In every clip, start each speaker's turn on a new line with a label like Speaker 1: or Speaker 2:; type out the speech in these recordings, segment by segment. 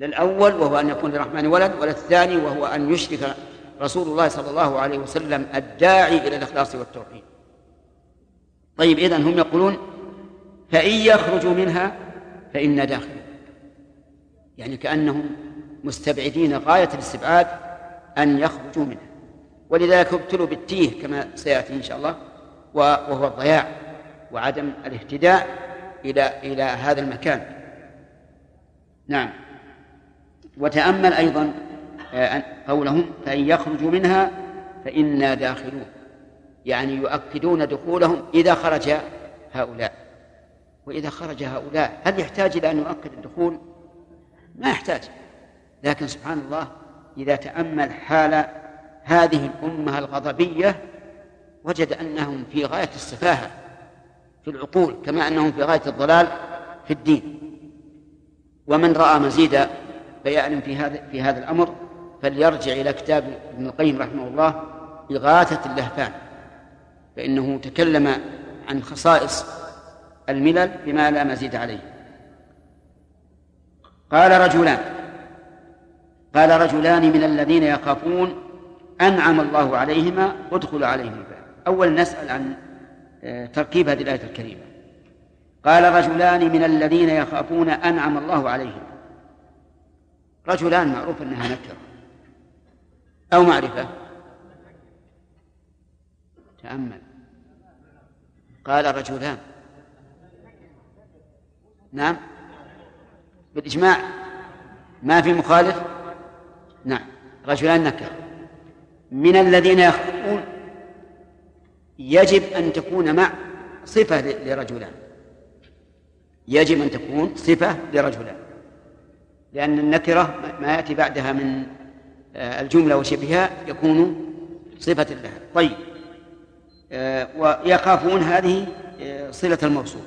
Speaker 1: للأول وهو أن يكون للرحمن ولد وللثاني وهو أن يشرك رسول الله صلى الله عليه وسلم الداعي إلى الإخلاص والتوحيد. طيب إذن هم يقولون فإن يخرجوا منها فإنا داخلون يعني كأنهم مستبعدين غاية الاستبعاد أن يخرجوا منها. ولذلك ابتلوا بالتيه كما سيأتي إن شاء الله وهو الضياع وعدم الاهتداء إلى إلى هذا المكان. نعم. وتأمل أيضا آه، قولهم فإن يخرجوا منها فإنا داخلون. يعني يؤكدون دخولهم إذا خرج هؤلاء. وإذا خرج هؤلاء هل يحتاج إلى أن يؤكد الدخول؟ ما يحتاج. لكن سبحان الله إذا تأمل حال هذه الأمة الغضبية وجد أنهم في غاية السفاهة في العقول كما أنهم في غاية الضلال في الدين. ومن رأى مزيد بيان في هذا في هذا الأمر فليرجع إلى كتاب ابن القيم رحمه الله إغاثة اللهفان فإنه تكلم عن خصائص الملل بما لا مزيد عليه. قال رجلان قال رجلان من الذين يخافون أنعم الله عليهما ادخل عليهم الباب. أولا نسأل عن آه، تركيب هذه الآية الكريمة. قال رجلان من الذين يخافون أنعم الله عليهم. رجلان معروف أنها نكرة أو معرفة. تأمل. قال رجلان نعم. بالإجماع. ما في مخالف؟ نعم. رجلان نكرة من الذين يخافون يجب أن تكون مع صفة لرجلان. يجب أن تكون صفة لرجلان. لأن النكرة ما يأتي بعدها من آه، الجملة وشبهها يكون صفة لها. طيب. آه، ويخافون هذه آه، صلة الموصول.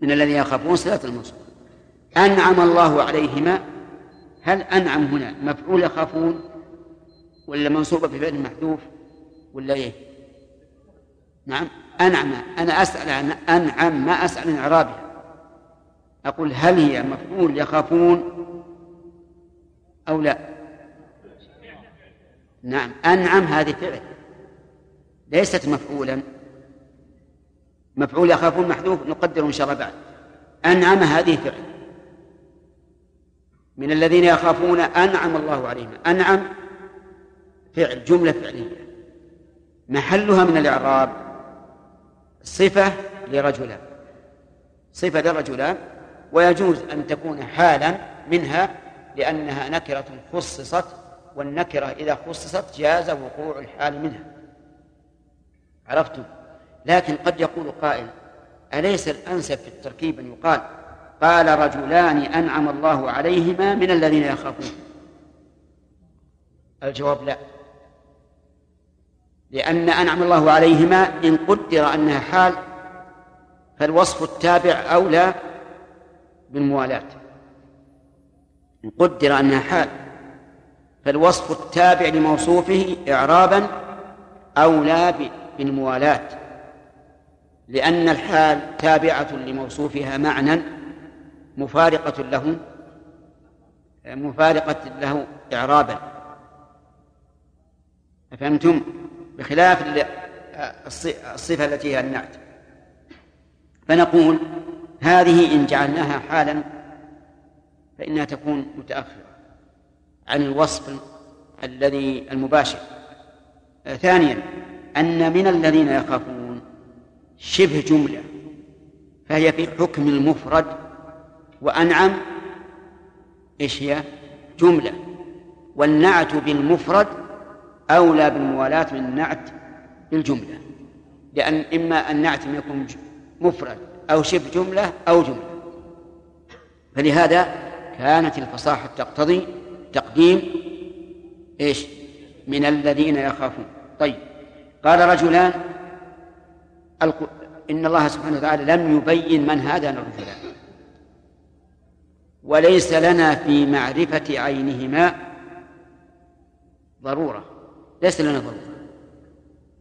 Speaker 1: من الذين يخافون صلة الموصول. أنعم الله عليهما. هل أنعم هنا؟ مفعول يخافون ولا منصوبة بفعل محذوف ولا إيه؟ نعم. أنعم. أنا أسأل عن أنعم ما أسأل عن إعرابها. أقول هل هي مفعول يخافون أو لا؟ نعم أنعم هذه فعل. ليست مفعولا. مفعول يخافون محذوف نقدر إن شاء الله بعد. أنعم هذه فعل. من الذين يخافون أنعم الله عليهم. أنعم فعل جملة فعلية. محلها من الإعراب صفة لرجلان. صفة لرجلان. ويجوز أن تكون حالا منها لأنها نكرة خصصت والنكرة إذا خصصت جاز وقوع الحال منها. عرفتم لكن قد يقول قائل أليس الأنسب في التركيب أن يقال قال رجلان أنعم الله عليهما من الذين يخافون؟ الجواب لا. لأن أنعم الله عليهما إن قدر أنها حال فالوصف التابع أولى بالموالاة. إن قدر أنها حال فالوصف التابع لموصوفه إعرابا أولى بالموالاة. لأن الحال تابعة لموصوفها معنى مفارقة له مفارقة له إعرابا. أفهمتم؟ بخلاف الصفة التي هي النعت. فنقول هذه إن جعلناها حالا فإنها تكون متأخرة عن الوصف الذي المباشر. ثانيا أن من الذين يخافون شبه جملة فهي في حكم المفرد وأنعم. إيش هي؟ جملة. والنعت بالمفرد أولى بالموالاة من النعت بالجملة لأن إما النعت يكون مفرد أو شبه جملة أو جملة. فلهذا كانت الفصاحة تقتضي تقديم إيش؟ من الذين يخافون. طيب قال رجلان إن الله سبحانه وتعالى لم يبين من هذان الرجلان. وليس لنا في معرفة عينهما ضرورة. ليس لنا ضرورة.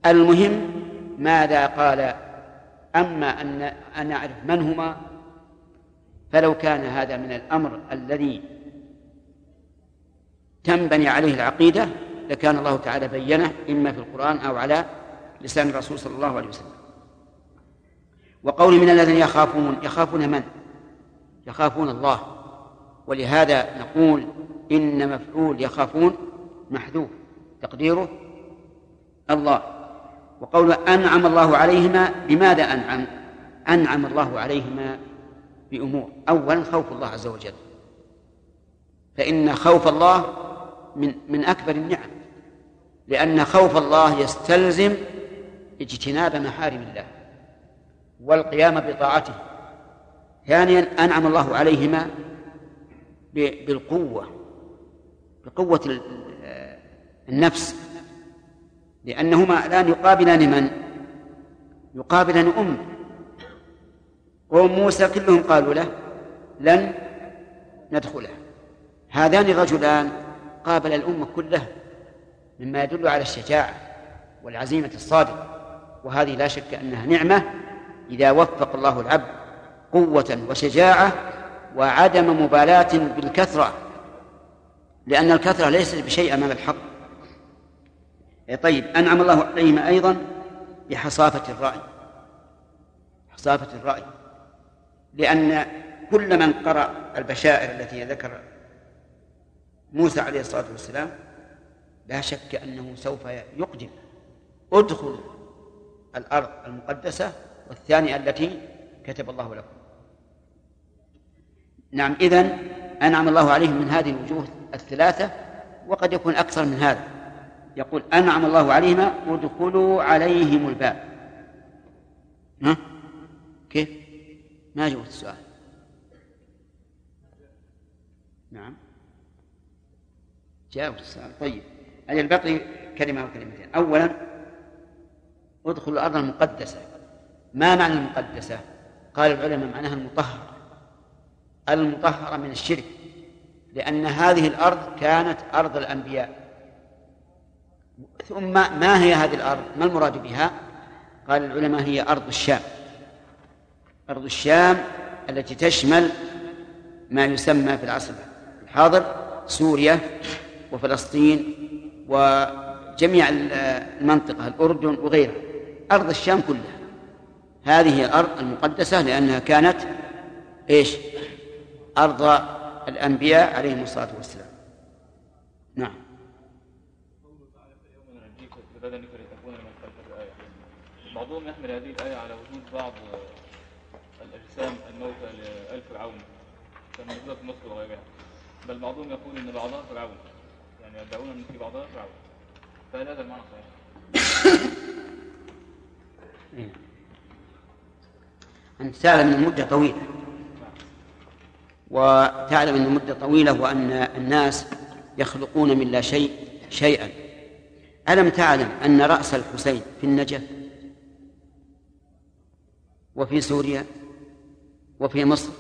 Speaker 1: المهم ماذا قال أما أن أن نعرف من هما فلو كان هذا من الأمر الذي تنبني عليه العقيدة لكان الله تعالى بينه إما في القرآن أو على لسان الرسول صلى الله عليه وسلم. وقول من الذين يخافون يخافون من؟ يخافون الله. ولهذا نقول إن مفعول يخافون محذوف تقديره الله. وقول أنعم الله عليهما بماذا أنعم؟ أنعم الله عليهما بأمور. أولا خوف الله عز وجل. فإن خوف الله من من أكبر النعم لأن خوف الله يستلزم اجتناب محارم الله والقيام بطاعته. ثانيا أنعم الله عليهما بالقوة بقوة النفس. لأنهما الآن يقابلان من؟ يقابلان أم. قوم موسى كلهم قالوا له لن ندخله. هذان الرجلان قابل الأمة كلها مما يدل على الشجاعة والعزيمة الصادقة. وهذه لا شك أنها نعمة إذا وفق الله العبد قوة وشجاعة وعدم مبالاة بالكثرة. لأن الكثرة ليست بشيء أمام الحق. طيب أنعم الله عليهما أيضا بحصافة الرأي. حصافة الرأي. لأن كل من قرأ البشائر التي ذكر موسى عليه الصلاة والسلام لا شك أنه سوف يقدم. ادخل الأرض المقدسة والثانية التي كتب الله لكم. نعم إذن أنعم الله عليهم من هذه الوجوه الثلاثة وقد يكون أكثر من هذا. يقول أنعم الله عليهما ادخلوا عليهم الباب. ها؟ كيف؟ ما جاوبت السؤال. نعم. جاوبت السؤال. طيب. أجل بقي كلمة وكلمتين. أولا ادخلوا الأرض المقدسة. ما معنى المقدسة؟ قال العلماء معناها المطهرة. المطهرة من الشرك لأن هذه الأرض كانت أرض الأنبياء. ثم ما هي هذه الأرض؟ ما المراد بها؟ قال العلماء هي أرض الشام. أرض الشام التي تشمل ما يسمى في العصر الحاضر سوريا وفلسطين وجميع المنطقة الأردن وغيرها. أرض الشام كلها. هذه هي الأرض المقدسة لأنها كانت إيش؟ أرض الأنبياء عليهم الصلاة والسلام نعم
Speaker 2: بعضهم يحمل هذه الآية على وجود بعض الأجسام الموتى لآل فرعون. كما في مصر وغيرها. بل بعضهم يقول إن بعضها فرعون. يعني يدعون إن في بعضها فرعون. فهل هذا المعنى صحيح؟
Speaker 1: أنت تعلم أن المدة طويلة. وتعلم أن المدة طويلة وأن الناس يخلقون من لا شيء شيئا. ألم تعلم أن رأس الحسين في النجف؟ وفي سوريا وفي مصر.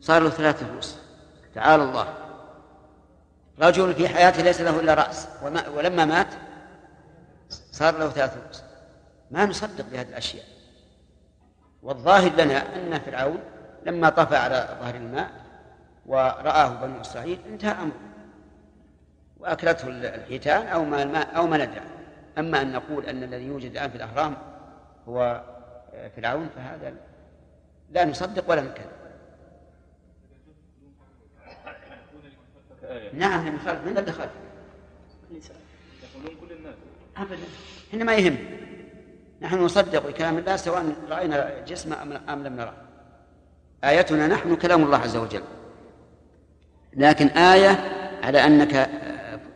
Speaker 1: صار له ثلاثة رؤوس تعالى الله. رجل في حياته ليس له إلا رأس. ولما مات صار له ثلاث رؤوس ما نصدق بهذه الأشياء. والظاهر لنا أن فرعون لما طفى على ظهر الماء ورآه بنو إسرائيل انتهى أمره. وأكلته الحيتان أو ما الماء أو ما ندع أما أن نقول أن الذي يوجد الآن في الأهرام هو فرعون فهذا لا نصدق ولا نكذب. نعم من خلف من اللي خلف
Speaker 2: يقولون كل الناس.
Speaker 1: أبدا. هنا ما يهم. نحن نصدق بكلام الله سواء رأينا جسم أم لم نرى. آيتنا نحن كلام الله عز وجل. لكن آية على أنك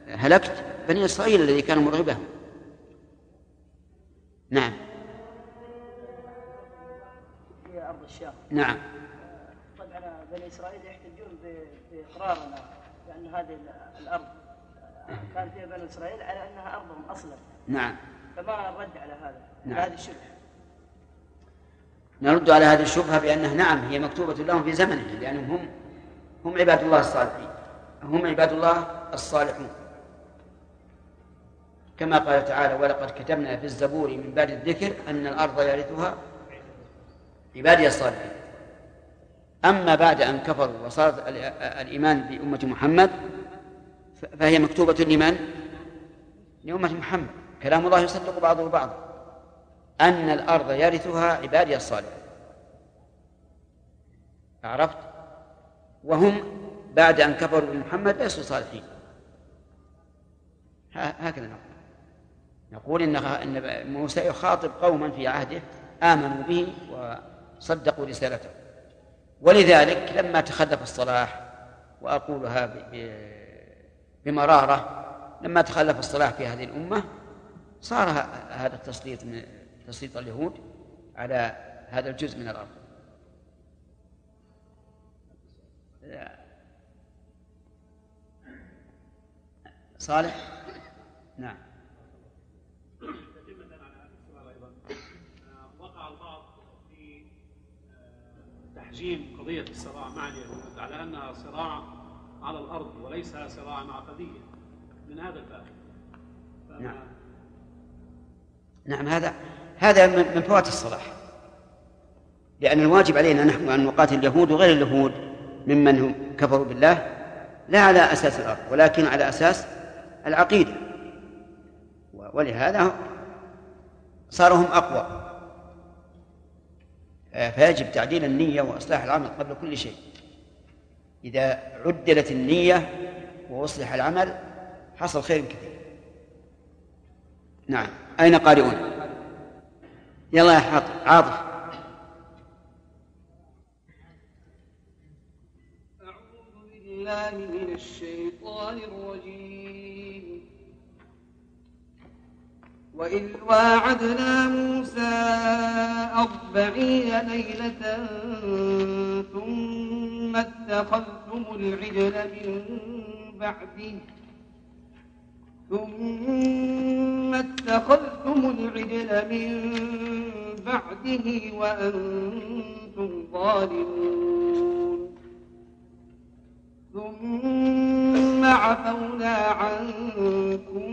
Speaker 1: هلكت بني إسرائيل الذي كان مرغبهم نعم. نعم.
Speaker 3: طبعا بني إسرائيل يحتجون بإقرارنا بأن هذه الأرض كان فيها بني إسرائيل على أنها أرضهم أصلا.
Speaker 1: نعم.
Speaker 3: فما الرد على هذا؟
Speaker 1: نعم.
Speaker 3: على هذه الشبهة.
Speaker 1: نرد على هذه الشبهة بأنها نعم هي مكتوبة لهم في زمنهم لأنهم هم هم عباد الله الصالحين. هم عباد الله الصالحون. كما قال تعالى ولقد كتبنا في الزبور من بعد الذكر أن الأرض يرثها عبادي الصالحين. أما بعد أن كفروا وصار الإيمان بأمة محمد فهي مكتوبة لمن؟ لأمة محمد. كلام الله يصدق بعضه بعضا أن الأرض يرثها عبادي الصالحون. عرفت؟ وهم بعد أن كفروا بمحمد ليسوا صالحين. هكذا نقول. نقول إن إن موسى يخاطب قوما في عهده آمنوا به وصدقوا رسالته. ولذلك لما تخلف الصلاح وأقولها بمرارة لما تخلف الصلاح في هذه الأمة صار هذا التسليط من تسليط اليهود على هذا الجزء من الأرض. صالح؟ نعم
Speaker 4: وقع البعض في تحجيم قضية الصراع مع اليهود على أنها صراع على الأرض وليس صراعا عقديا من هذا الباب.
Speaker 1: نعم. نعم هذا هذا من فوات الصلاح لأن الواجب علينا نحن أن نقاتل اليهود وغير اليهود ممن هم كفروا بالله لا على أساس الأرض ولكن على أساس العقيدة. ولهذا صاروا هم أقوى. فيجب تعديل النية وإصلاح العمل قبل كل شيء. إذا عدلت النية وأصلح العمل حصل خير كثير. نعم. أين قارئون؟ يلا يا عاطف.
Speaker 5: أعوذ بالله من الشيطان الرجيم. وإذ واعدنا موسى أربعين ليلة ثم اتخذتم العجل من بعده ثم اتخذتم العجل من بعده وأنتم ظالمون ثم عفونا عنكم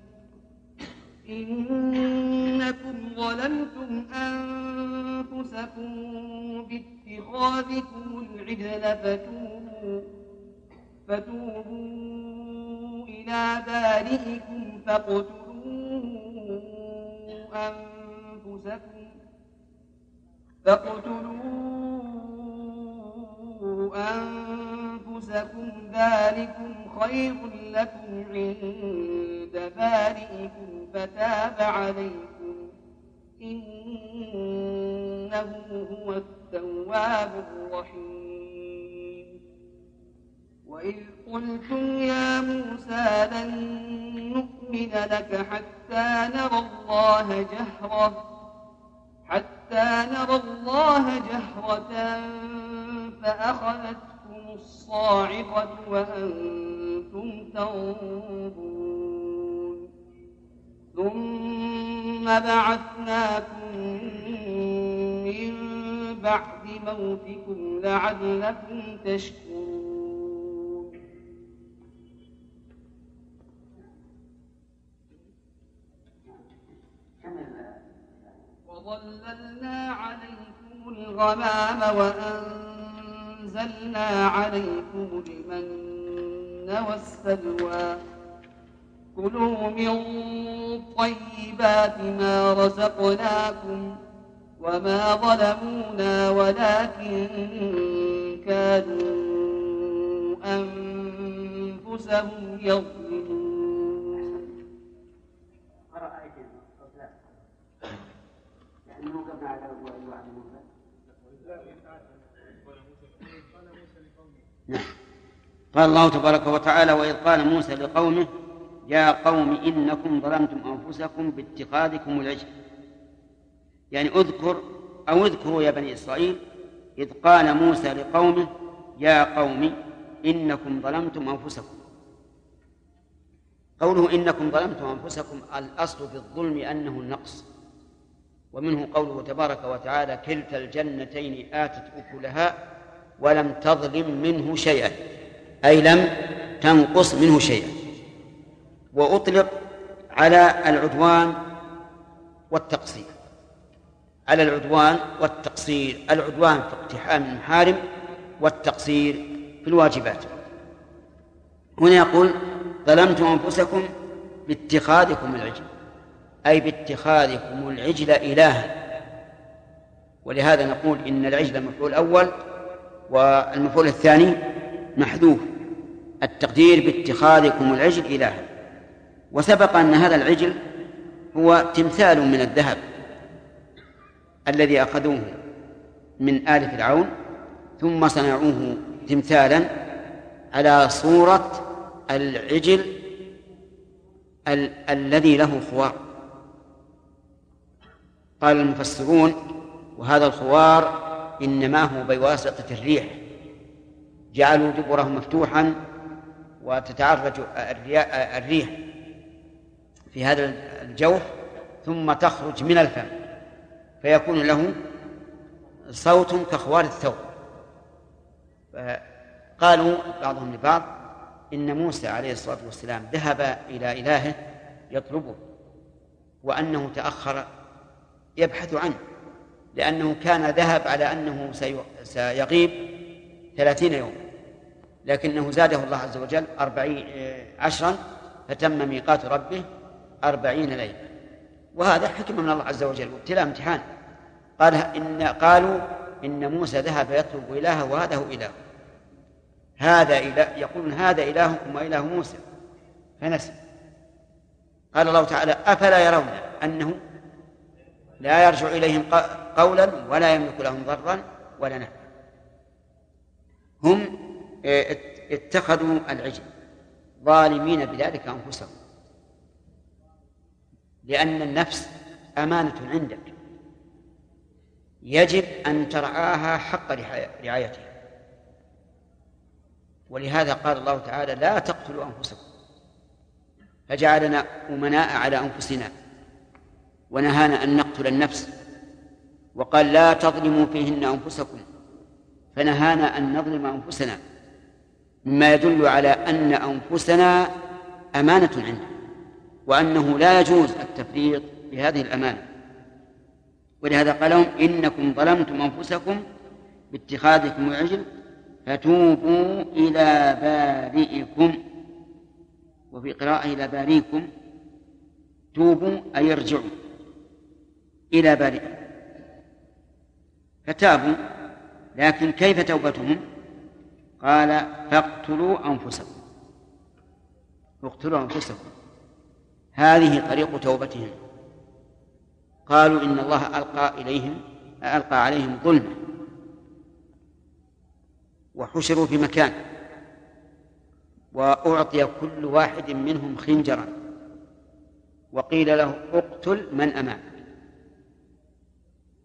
Speaker 5: إنكم ظلمتم أنفسكم باتخاذكم العجل فتوبوا فتوبوا إلى بارئكم فاقتلوا أنفسكم فاقتلوا أنفسكم ذلكم خير لكم عند بارئكم فتاب عليكم. إنه هو التواب الرحيم. وإذ قلتم يا موسى لن نؤمن لك حتى نرى الله جهرة حتى نرى الله جهرة فأخذتكم الصاعقة وأنتم تنظرون. ثم بعثناكم من بعد موتكم لعلكم تشكرون. وظللنا عليكم الغمام وأنزلنا عليكم المن والسلوى. كلوا من طيبات ما رزقناكم وما ظلمونا ولكن كانوا أنفسهم يظلمون.
Speaker 1: نعم. قال الله تبارك وتعالى وإذ قال موسى لقومه يا قوم إنكم ظلمتم أنفسكم باتخاذكم العجل. يعني اذكر أو اذكروا يا بني إسرائيل إذ قال موسى لقومه يا قوم إنكم ظلمتم أنفسكم. قوله إنكم ظلمتم أنفسكم الأصل في الظلم أنه النقص. ومنه قوله تبارك وتعالى كلتا الجنتين آتت أكلها ولم تظلم منه شيئا أي لم تنقص منه شيئا. وأطلق على العدوان والتقصير. على العدوان والتقصير. العدوان في اقتحام المحارم والتقصير في الواجبات. هنا يقول ظلمتم أنفسكم باتخاذكم العجل. أي باتخاذكم العجل إلها. ولهذا نقول إن العجل مفعول أول والمفعول الثاني محذوف التقدير باتخاذكم العجل إلها. وسبق أن هذا العجل هو تمثال من الذهب الذي أخذوه من آل فرعون ثم صنعوه تمثالا على صورة العجل ال- الذي له خوار. قال المفسرون وهذا الخوار إنما هو بواسطة الريح. جعلوا دبره مفتوحا وتتعرج الريح في هذا الجوف ثم تخرج من الفم. فيكون له صوت كخوار الثوب. قالوا بعضهم لبعض إن موسى عليه الصلاة والسلام ذهب إلى إلهه يطلبه وأنه تأخر يبحث عنه. لأنه كان ذهب على أنه سيغيب ثلاثين يوم. لكنه زاده الله عز وجل أربعين عشرا فتم ميقات ربه أربعين ليلة. وهذا حكمة من الله عز وجل وابتلاء امتحان. قال إن قالوا إن موسى ذهب يطلب إلهه وهذا هو إله. هذا إله يقولون هذا إلهكم وإله موسى. فنسي قال الله تعالى أفلا يرون أنه لا يرجع إليهم قولا ولا يملك لهم ضرا ولا نفعا هم آه، اتخذوا العجل ظالمين بذلك أنفسهم. لأن النفس أمانة عندك. يجب أن ترعاها حق رعايتها. ولهذا قال الله تعالى لا تقتلوا أنفسكم. فجعلنا أمناء على أنفسنا. ونهانا أن نقتل النفس. وقال لا تظلموا فيهن أنفسكم. فنهانا أن نظلم أنفسنا. مما يدل على أن أنفسنا أمانة عنده وأنه لا يجوز التفريط بهذه الأمانة. ولهذا قال لهم إنكم ظلمتم أنفسكم باتخاذكم العجل فتوبوا إلى بارئكم. وفي قراءة إلى بارئكم توبوا أي ارجعوا. إلى بارئكم فتابوا لكن كيف توبتهم؟ قال فاقتلوا أنفسكم. اقتلوا أنفسكم. هذه طريق توبتهم. قالوا إن الله ألقى إليهم ألقى عليهم ظلما وحشروا في مكان. وأعطي كل واحد منهم خنجرا. وقيل له اقتل من أمامك.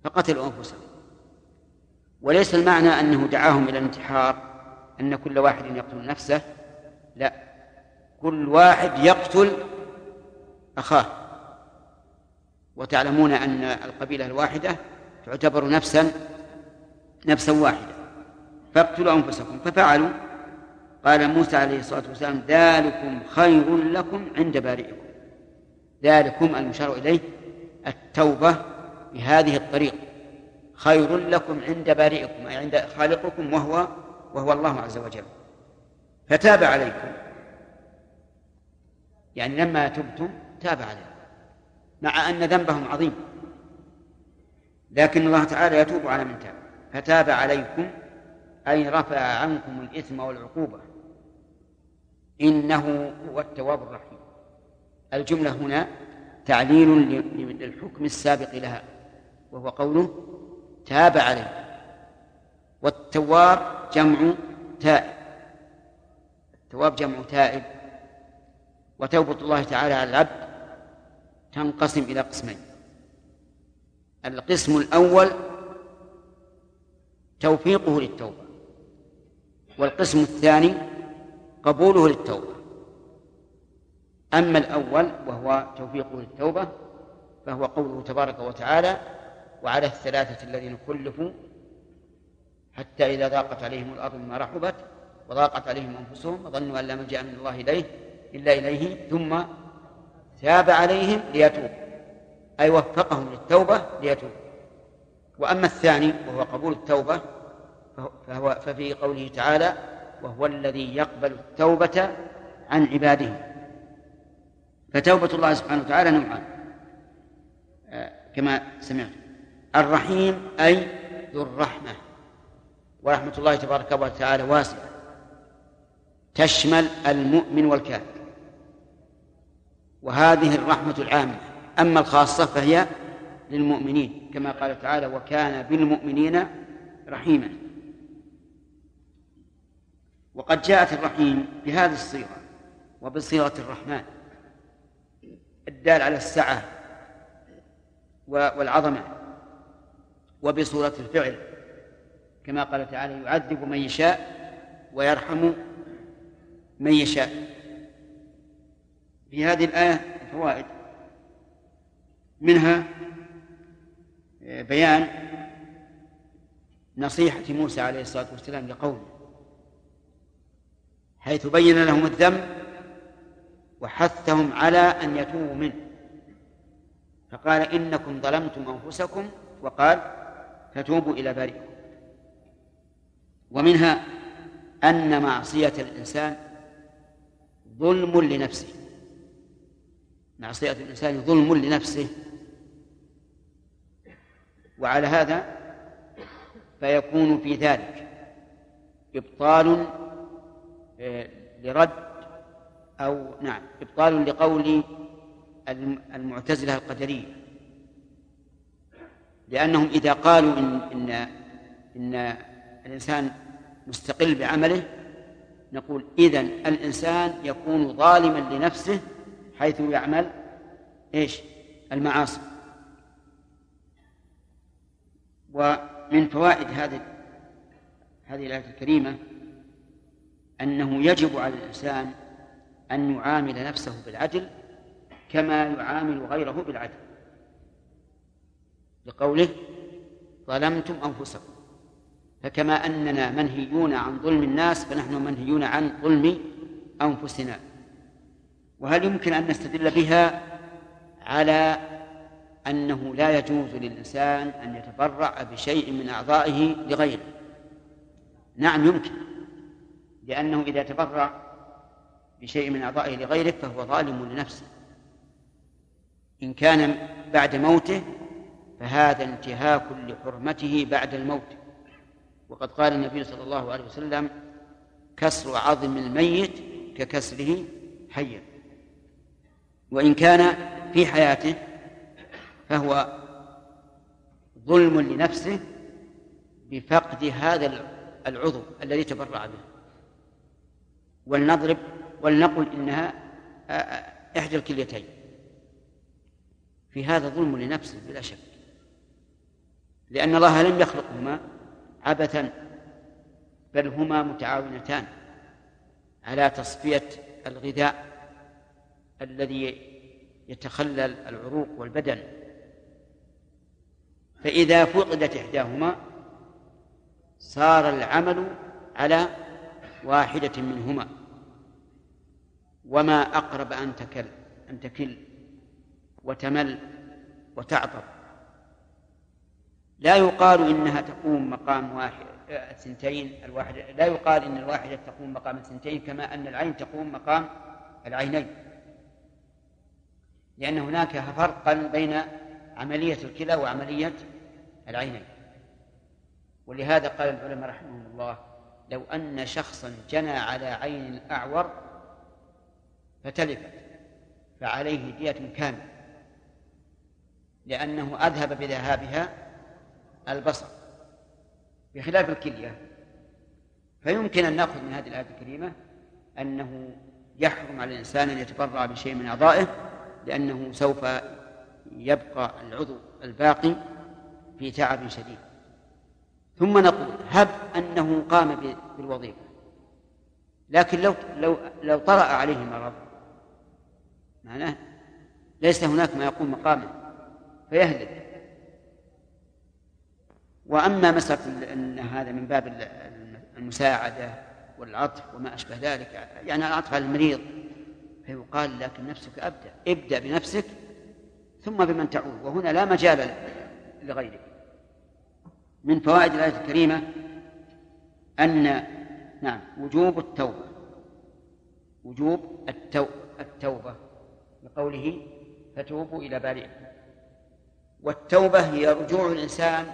Speaker 1: فقتلوا أنفسهم. وليس المعنى أنه دعاهم إلى الانتحار أن كل واحد يقتل نفسه. لا كل واحد يقتل أخاه. وتعلمون أن القبيلة الواحدة تعتبر نفسا نفسا واحدة. فاقتلوا أنفسكم. ففعلوا. قال موسى عليه الصلاة والسلام ذلكم خير لكم عند بارئكم. ذلكم المشار إليه التوبة بهذه الطريقة خير لكم عند بارئكم أي عند خالقكم وهو وهو الله عز وجل. فتاب عليكم. يعني لما تبتم تاب عليكم مع أن ذنبهم عظيم. لكن الله تعالى يتوب على من تاب. فتاب عليكم أي رفع عنكم الإثم والعقوبة. إنه هو التواب الرحيم. الجملة هنا تعليل للحكم السابق لها. وهو قوله تاب عليه. والتواب جمع تائب. التواب جمع تائب. وتوبة الله تعالى على العبد تنقسم إلى قسمين. القسم الأول توفيقه للتوبة. والقسم الثاني قبوله للتوبة. أما الأول وهو توفيقه للتوبة فهو قوله تبارك وتعالى وعلى الثلاثة الذين كلفوا حتى إذا ضاقت عليهم الأرض بما رحبت وضاقت عليهم أنفسهم وظنوا أن لا ملجأ من الله إليه إلا إليه ثم تاب عليهم ليتوب. أي وفقهم للتوبة ليتوب. وأما الثاني وهو قبول التوبة فهو ففي قوله تعالى وهو الذي يقبل التوبة عن عباده. فتوبة الله سبحانه وتعالى نوعان. آه، كما سمعت الرحيم أي ذو الرحمة. ورحمة الله تبارك وتعالى واسعة. تشمل المؤمن والكافر. وهذه الرحمة العامة. أما الخاصة فهي للمؤمنين. كما قال تعالى وكان بالمؤمنين رحيما. وقد جاءت الرحيم بهذه الصيغة وبصيغة الرحمن. الدال على السعة والعظمة. وبصورة الفعل. كما قال تعالى يعذب من يشاء ويرحم من يشاء. في هذه الآية فوائد منها بيان نصيحة موسى عليه الصلاة والسلام لقومه حيث بين لهم الذنب وحثهم على أن يتوبوا منه. فقال إنكم ظلمتم أنفسكم وقال فتوبوا إلى بارئكم. ومنها أن معصية الإنسان ظلم لنفسه. معصية الإنسان ظلم لنفسه. وعلى هذا فيكون في ذلك إبطال آه، لرد أو نعم إبطال لقول المعتزلة القدرية. لأنهم إذا قالوا إن إن إن الإنسان مستقل بعمله نقول إذن الإنسان يكون ظالما لنفسه حيث يعمل إيش؟ المعاصي. ومن فوائد هذه هذه الآية الكريمة أنه يجب على الإنسان أن يعامل نفسه بالعدل كما يعامل غيره بالعدل. لقوله ظلمتم أنفسكم. فكما أننا منهيون عن ظلم الناس فنحن منهيون عن ظلم أنفسنا. وهل يمكن أن نستدل بها على أنه لا يجوز للإنسان أن يتبرع بشيء من أعضائه لغيره؟ نعم يمكن. لأنه إذا تبرع بشيء من أعضائه لغيره فهو ظالم لنفسه. إن كان بعد موته فهذا انتهاك لحرمته بعد الموت. وقد قال النبي صلى الله عليه وسلم كسر عظم الميت ككسره حيا. وإن كان في حياته فهو ظلم لنفسه بفقد هذا العضو الذي تبرع به. ولنضرب ولنقل إنها إحدى الكليتين. في هذا ظلم لنفسه بلا شك. لأن الله لم يخلقهما عبثا بل هما متعاونتان على تصفية الغذاء الذي يتخلل العروق والبدن. فإذا فقدت إحداهما صار العمل على واحدة منهما. وما أقرب أن تكل أن تكل وتمل وتعطب لا يقال إنها تقوم مقام واحد الثنتين الواحدة لا يقال إن الواحدة تقوم مقام الثنتين كما أن العين تقوم مقام العينين. لأن هناك فرقا بين عملية الكلى وعملية العينين. ولهذا قال العلماء رحمهم الله لو أن شخصا جنى على عين أعور فتلفت فعليه دية كاملة لأنه أذهب بذهابها البصر بخلاف الكلية. فيمكن أن نأخذ من هذه الآية الكريمة أنه يحرم على الإنسان أن يتبرع بشيء من أعضائه لأنه سوف يبقى العضو الباقي في تعب شديد. ثم نقول هب أنه قام بالوظيفة. لكن لو لو لو طرأ عليه مرض معناه ليس هناك ما يقوم مقامه فيهلك. وأما مسألة أن هذا من باب المساعدة والعطف وما أشبه ذلك يعني العطف على المريض فيقال لكن نفسك أبدأ ابدأ بنفسك ثم بمن تعود وهنا لا مجال لغيرك. من فوائد الآية الكريمة أن نعم وجوب التوبة وجوب التوبة لقوله فتوبوا إلى بارئكم. والتوبة هي رجوع الإنسان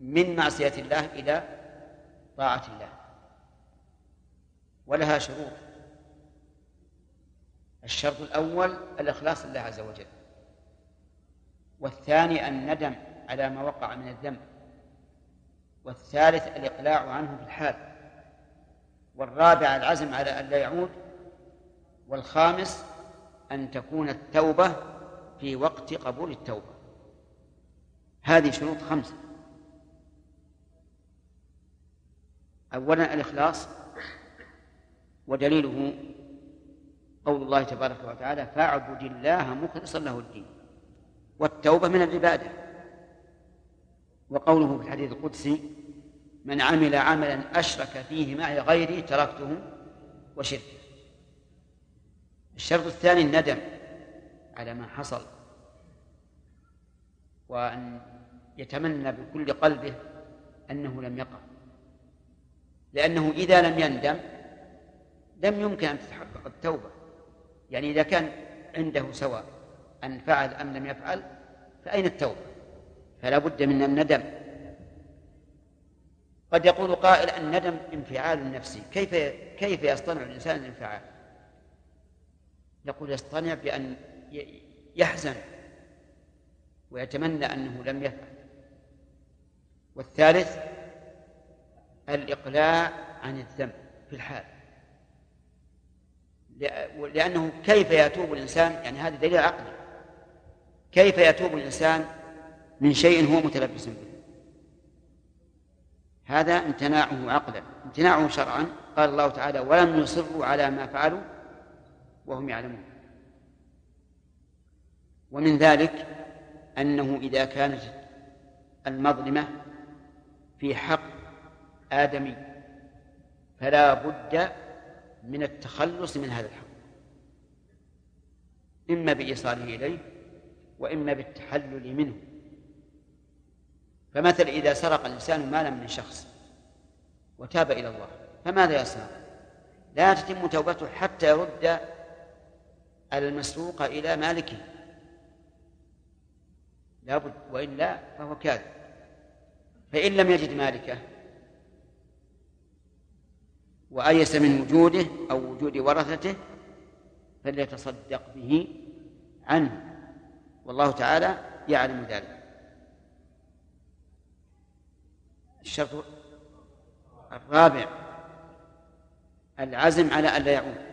Speaker 1: من معصية الله إلى طاعة الله. ولها شروط. الشرط الأول الإخلاص لله عز وجل. والثاني الندم على ما وقع من الذنب. والثالث الإقلاع عنه في الحال. والرابع العزم على أن لا يعود. والخامس أن تكون التوبة في وقت قبول التوبة. هذه شروط خمسة. أولا الإخلاص ودليله قول الله تبارك وتعالى فاعبد الله مخلصا له الدين والتوبة من العبادة. وقوله في الحديث القدسي من عمل عملا أشرك فيه معي غيري تركته وشركه. الشرط الثاني الندم على ما حصل وأن يتمنى بكل قلبه أنه لم يقع. لأنه إذا لم يندم لم يمكن أن تتحقق التوبة. يعني إذا كان عنده سواء أن فعل أم لم يفعل فأين التوبة؟ فلا بد من الندم. قد يقول قائل الندم انفعال نفسي كيف كيف يصطنع الإنسان الانفعال؟ يقول يصطنع بأن يحزن ويتمنى أنه لم يفعل. والثالث الإقلاع عن الذنب في الحال. لأنه كيف يتوب الإنسان يعني هذا دليل عقلي. كيف يتوب الإنسان من شيء هو متلبس به؟ هذا امتناعه عقلا. امتناعه شرعا. قال الله تعالى ولم يصروا على ما فعلوا وهم يعلمون. ومن ذلك أنه إذا كانت المظلمة في حق آدمي فلا بد من التخلص من هذا الحق. إما بإيصاله إليه وإما بالتحلل منه. فمثل إذا سرق الإنسان مالا من شخص وتاب إلى الله فماذا يصنع؟ لا تتم توبته حتى يرد المسروق إلى مالكه. لابد وإلا فهو كاذب. فإن لم يجد مالكه وأيس من وجوده أو وجود ورثته فليتصدق به عنه. والله تعالى يعلم ذلك. الشرط الرابع العزم على ألا يعود.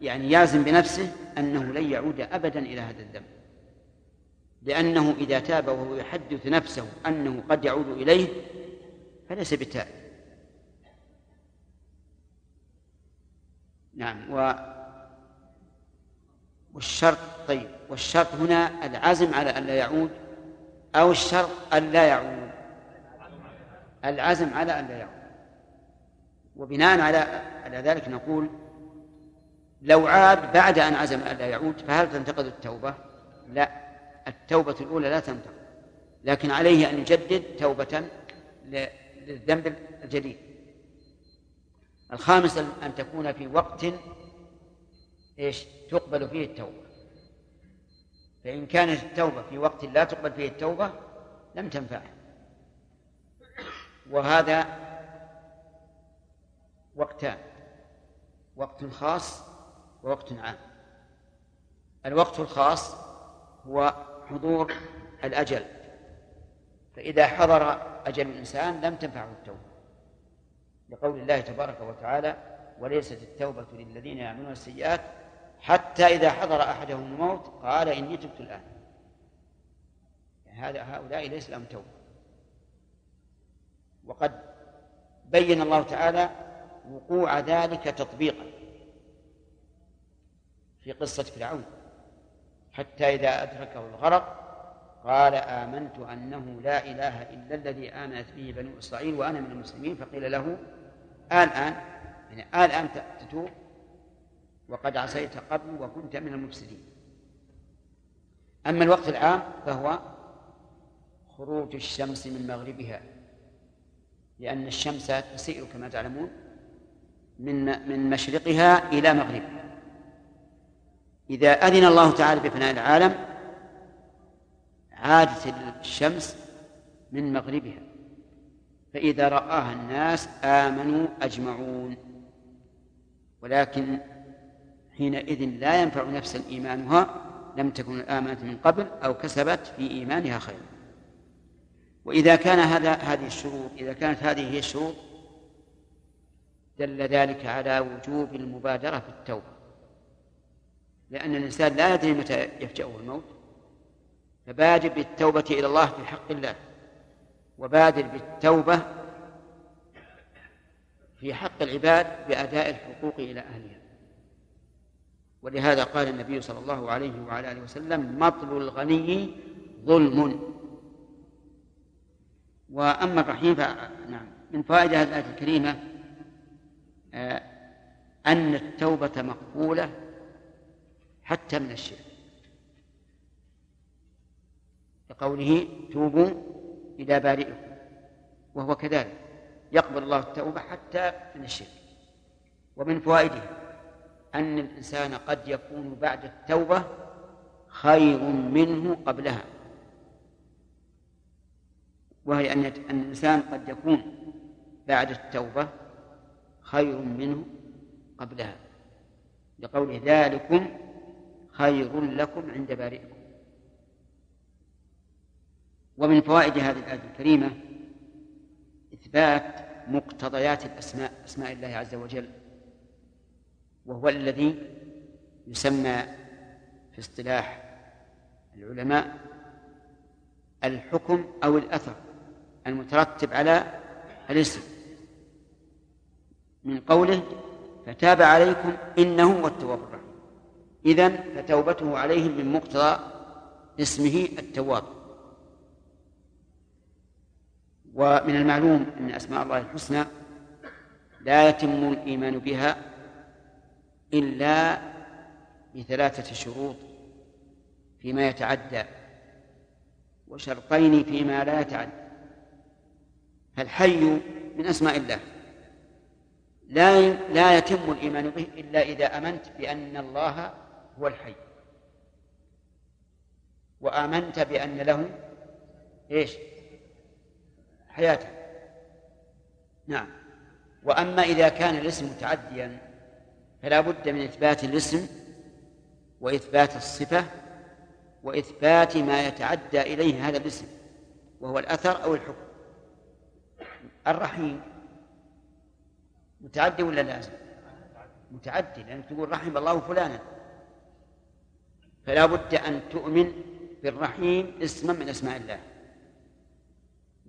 Speaker 1: يعني يعزم بنفسه أنه لن يعود أبدا إلى هذا الذنب لأنه إذا تاب وهو يحدث نفسه أنه قد يعود إليه فليس بتائب نعم و والشرط طيب والشرط هنا العزم على أن لا يعود أو الشرط أن لا يعود؟ العزم على أن لا يعود. وبناء على على ذلك نقول لو عاد بعد أن عزم أن لا يعود فهل تنتقد التوبة؟ لا التوبة الأولى لا تنتقد لكن عليه أن يجدد توبة للذنب الجديد. الخامس أن تكون في وقت إيش؟ تقبل فيه التوبة. فإن كانت التوبة في وقت لا تقبل فيه التوبة لم تنفعه. وهذا وقتان وقت خاص ووقت عام. الوقت الخاص هو حضور الأجل. فإذا حضر أجل الإنسان لم تنفعه التوبة. لقول الله تبارك وتعالى وليست التوبة للذين يعملون السيئات حتى إذا حضر أحدهم الموت قال إني تبت الآن. يعني هذا هؤلاء ليس لهم توبة. وقد بين الله تعالى وقوع ذلك تطبيقا في قصة فرعون. حتى إذا أدركه الغرق قال آمنت أنه لا إله إلا الذي آمنت به بنو إسرائيل وأنا من المسلمين فقيل له الآن يعني الآن تتوب وقد عصيت قبل وكنت من المفسدين. أما الوقت العام فهو خروج الشمس من مغربها لأن الشمس تسير كما تعلمون من من مشرقها إلى مغربها. إذا أذن الله تعالى بفناء العالم عادت الشمس من مغربها فإذا رآها الناس آمنوا أجمعون. ولكن حينئذ لا ينفع نفسا إيمانها لم تكن آمنت من قبل أو كسبت في إيمانها خيرا وإذا كان هذا هذه الشروط إذا كانت هذه هي الشروط دل ذلك على وجوب المبادرة في التوبة. لأن الإنسان لا يدري متى يفجأه الموت. فبادر بالتوبة إلى الله في حق الله. وبادر بالتوبة في حق العباد بأداء الحقوق إلى أهلها. ولهذا قال النبي صلى الله عليه وعلى آله وسلم مطل الغني ظلم. وأما الرحيم فنعم من فوائد هذه الآية الكريمة آه، أن التوبة مقبولة حتى من الشرك. لقوله توبوا إلى بارئكم وهو كذلك يقبل الله التوبة حتى من الشرك ومن فوائده أن الإنسان قد يكون بعد التوبة خير منه قبلها وهي أن الإنسان قد يكون بعد التوبة خير منه قبلها لقول ذلكم خير لكم عند بارئكم. ومن فوائد هذه الآية الكريمة إثبات مقتضيات الأسماء أسماء الله عز وجل وهو الذي يسمى في اصطلاح العلماء الحكم أو الأثر المترتب على الاسم. من قوله فتاب عليكم إنه هو التواب الرحيم إذن فتوبته عليهم من مقتضى اسمه التواب. ومن المعلوم أن أسماء الله الحسنى لا يتم الإيمان بها إلا بثلاثة شروط فيما يتعدى وشرطين فيما لا يتعدى. فالحي من أسماء الله. لا لا يتم الإيمان به إلا إذا أمنت بأن الله هو الحي. وآمنت بأن له إيش؟ حياة نعم. وأما إذا كان الاسم متعديا فلا بد من إثبات الاسم وإثبات الصفة وإثبات ما يتعدى إليه هذا الاسم وهو الأثر أو الحكم. الرحيم. متعدي ولا لازم؟ متعدي لأنك تقول رحم الله فلانا. فلا بد أن تؤمن بالرحيم اسما من أسماء الله.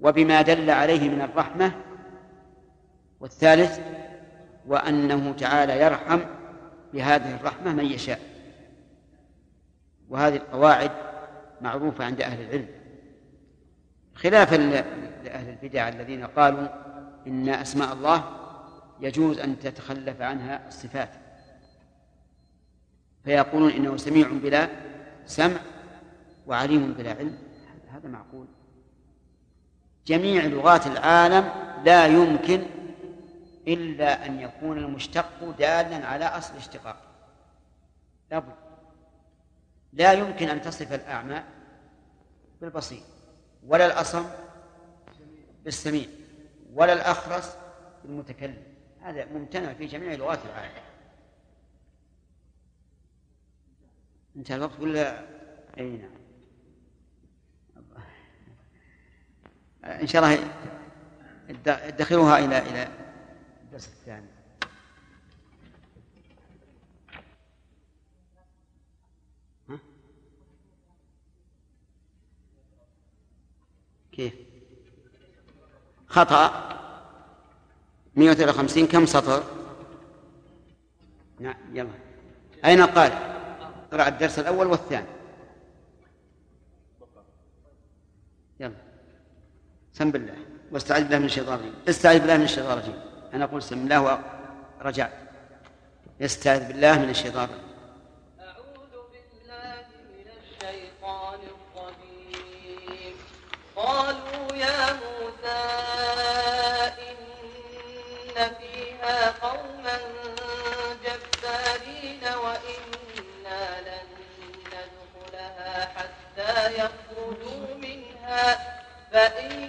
Speaker 1: وبما دل عليه من الرحمة والثالث وأنه تعالى يرحم بهذه الرحمة من يشاء. وهذه القواعد معروفة عند أهل العلم. خلافا لأهل البدع الذين قالوا إن أسماء الله يجوز أن تتخلف عنها الصفات. فيقولون إنه سميع بلا سمع وعليم بلا علم. هذا معقول. جميع لغات العالم لا يمكن إلا أن يكون المشتق دالا على أصل الاشتقاق. لابد. لا يمكن أن تصف الأعمى بالبصير ولا الأصم بالسميع ولا الأخرس بالمتكلم. هذا ممتنع في جميع لغات العالم. انتهى الوقت ولا؟ أي نعم. إن شاء الله ادخروها إلى إلى الدرس الثاني؟ كيف؟ خطأ. 153 كم سطر؟ نعم يلا. أين قال؟ اقرأ الدرس الأول والثاني يلا سم بالله واستعذ بالله من الشيطان الرجيم. استعذ بالله من الشيطان الرجيم. أنا أقول سم الله الرجيم.
Speaker 5: أعوذ بالله من الشيطان الرجيم. قالوا يا موسى إن فيها قوما جبارين وإنا لن ندخلها حتى يخرجوا منها فإن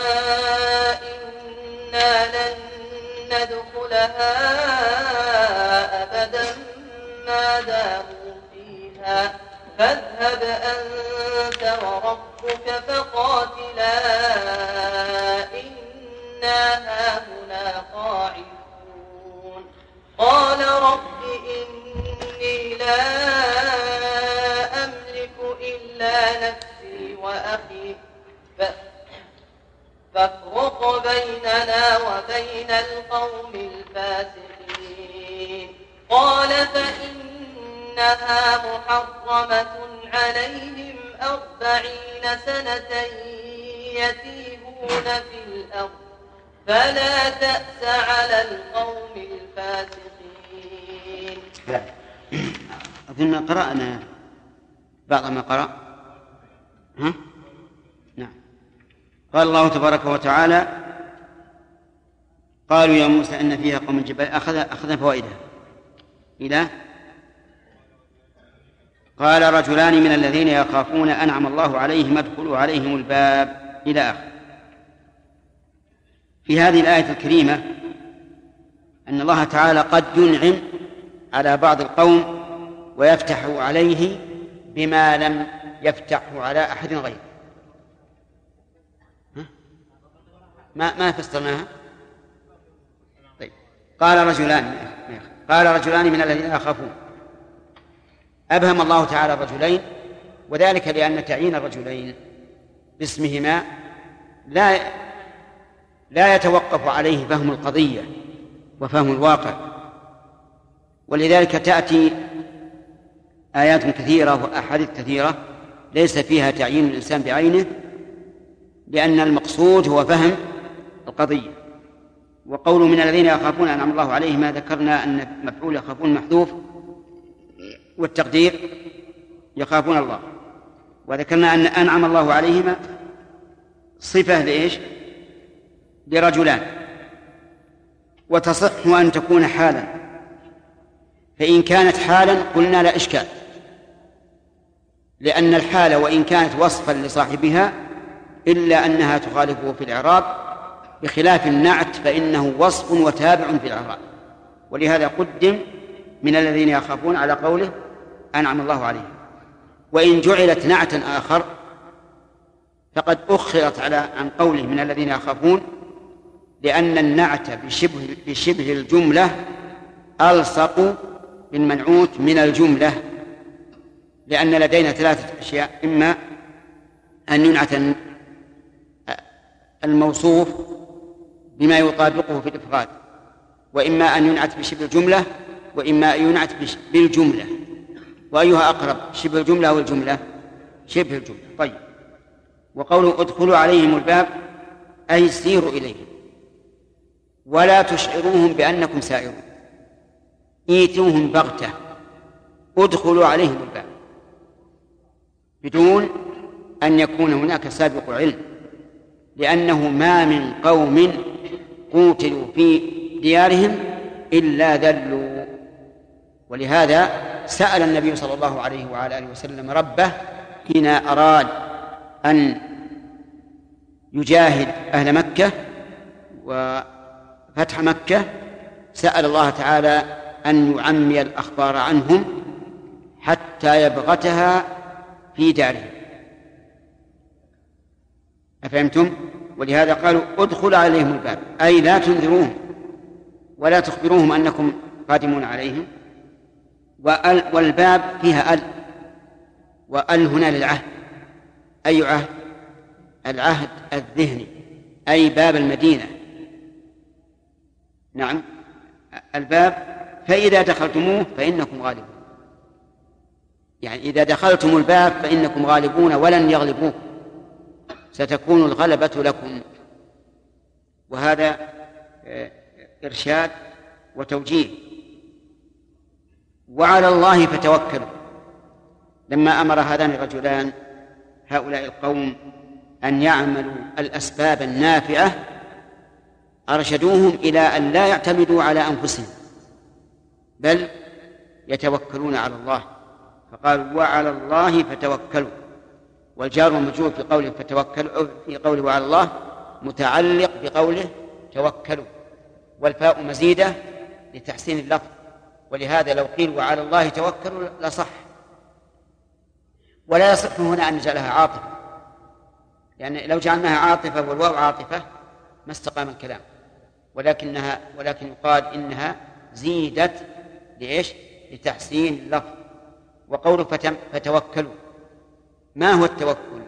Speaker 5: ندخلها أبدا ما داموا فيها. فاذهب أنت وربك فقاتلا. إنا هاهنا قاعدون. قال رب إني لا فافرق بيننا وبين القوم الفاسقين. قال فإنها محرمة عليهم أربعين سنة يتيهون في الأرض. فلا تأس على القوم الفاسقين.
Speaker 1: أظن قرأنا بعض ما قرأ. ها؟ قال الله تبارك وتعالى قالوا يا موسى إن فيها قوم جبال أخذ أخذنا فوائدها. إلى؟ قال رجلان من الذين يخافون أنعم الله عليهم ادخلوا عليهم الباب. إلى آخر. في هذه الآية الكريمة أن الله تعالى قد ينعم على بعض القوم ويفتح عليه بما لم يفتحه على أحد غيره ها؟ ما ما فسرناها؟ طيب. قال رجلان قال رجلان من الذين يخافون. أبهم الله تعالى الرجلين وذلك لأن تعيين الرجلين باسمهما لا لا يتوقف عليه فهم القضية وفهم الواقع. ولذلك تأتي آيات كثيرة وأحاديث كثيرة ليس فيها تعيين الإنسان بعينه لأن المقصود هو فهم القضية. وقول من الذين يخافون أنعم الله عليهم ما ذكرنا أن مفعول يخافون محذوف والتقدير يخافون الله. وذكرنا أن أنعم الله عليهما صفة لإيش؟ لرجلان. وتصح أن تكون حالا. فإن كانت حالا قلنا لا إشكال. لأن الحال وإن كانت وصفا لصاحبها إلا أنها تخالفه في الإعراب بخلاف النعت فإنه وصف وتابع في الإعراب. ولهذا قدم من الذين يخافون على قوله أنعم الله عليهم. وإن جعلت نعتا آخر فقد أخرت على عن قوله من الذين يخافون لأن النعت بشبه بشبه الجملة ألصق بالمنعوت من الجملة. لأن لدينا ثلاثة أشياء إما أن ينعت الموصوف بما يطابقه في الإفراد وإما أن ينعت بشبه الجملة وإما أن ينعت بالجملة. وأيها أقرب شبه الجملة أو الجملة؟ شبه الجملة. طيب. وقوله ادخلوا عليهم الباب أي سيروا إليهم ولا تشعروهم بأنكم سائرون. إيتوهم بغتة. ادخلوا عليهم الباب. بدون أن يكون هناك سابق علم. لأنه ما من قوم قوتلوا في ديارهم إلا ذلوا. ولهذا سأل النبي صلى الله عليه وعلى آله وسلم ربه حين أراد أن يجاهد أهل مكة فتح مكة سأل الله تعالى أن يعمي الأخبار عنهم حتى يبغتها في دارهم. أفهمتم؟ ولهذا قالوا ادخل عليهم الباب أي لا تنذروهم ولا تخبروهم أنكم قادمون عليهم. والباب فيها أل وأل هنا للعهد. أي عهد؟ العهد الذهني أي باب المدينة. نعم الباب فإذا دخلتموه فإنكم غالبون. يعني إذا دخلتم الباب فإنكم غالبون ولن يغلبوكم ستكون الغلبة لكم. وهذا آه، إرشاد وتوجيه. وعلى الله فتوكلوا. لما أمر هذان الرجلان هؤلاء القوم أن يعملوا الأسباب النافعة أرشدوهم إلى أن لا يعتمدوا على أنفسهم بل يتوكلون على الله. فقالوا وعلى الله فتوكلوا. والجار والمجرور في قوله فتوكلوا في قوله وعلى الله متعلق بقوله توكلوا. والفاء مزيدة لتحسين اللفظ. ولهذا لو قيل وعلى الله توكلوا لصح. ولا يصح هنا أن نجعلها عاطفة. لأن يعني لو جعلناها عاطفة والواو عاطفة ما استقام الكلام. ولكنها ولكن يقال إنها زيدت لإيش؟ لتحسين اللفظ. وقوله فتوكلوا. ما هو التوكل؟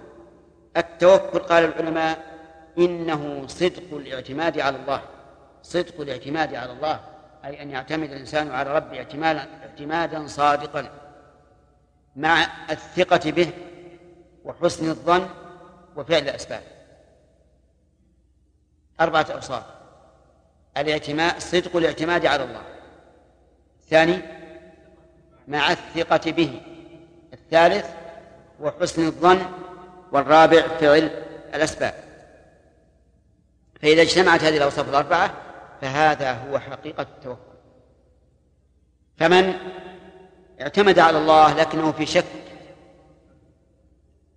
Speaker 1: التوكل قال العلماء إنه صدق الاعتماد على الله. صدق الاعتماد على الله أي أن يعتمد الإنسان على ربه اعتمادا اعتمادا صادقا مع الثقة به وحسن الظن وفعل الأسباب. أربعة أوصاف. الاعتماد صدق الاعتماد على الله. الثاني مع الثقة به. الثالث وحسن الظن والرابع فعل الأسباب. فإذا اجتمعت هذه الأوصاف الأربعة فهذا هو حقيقة التوكل. فمن اعتمد على الله لكنه في شك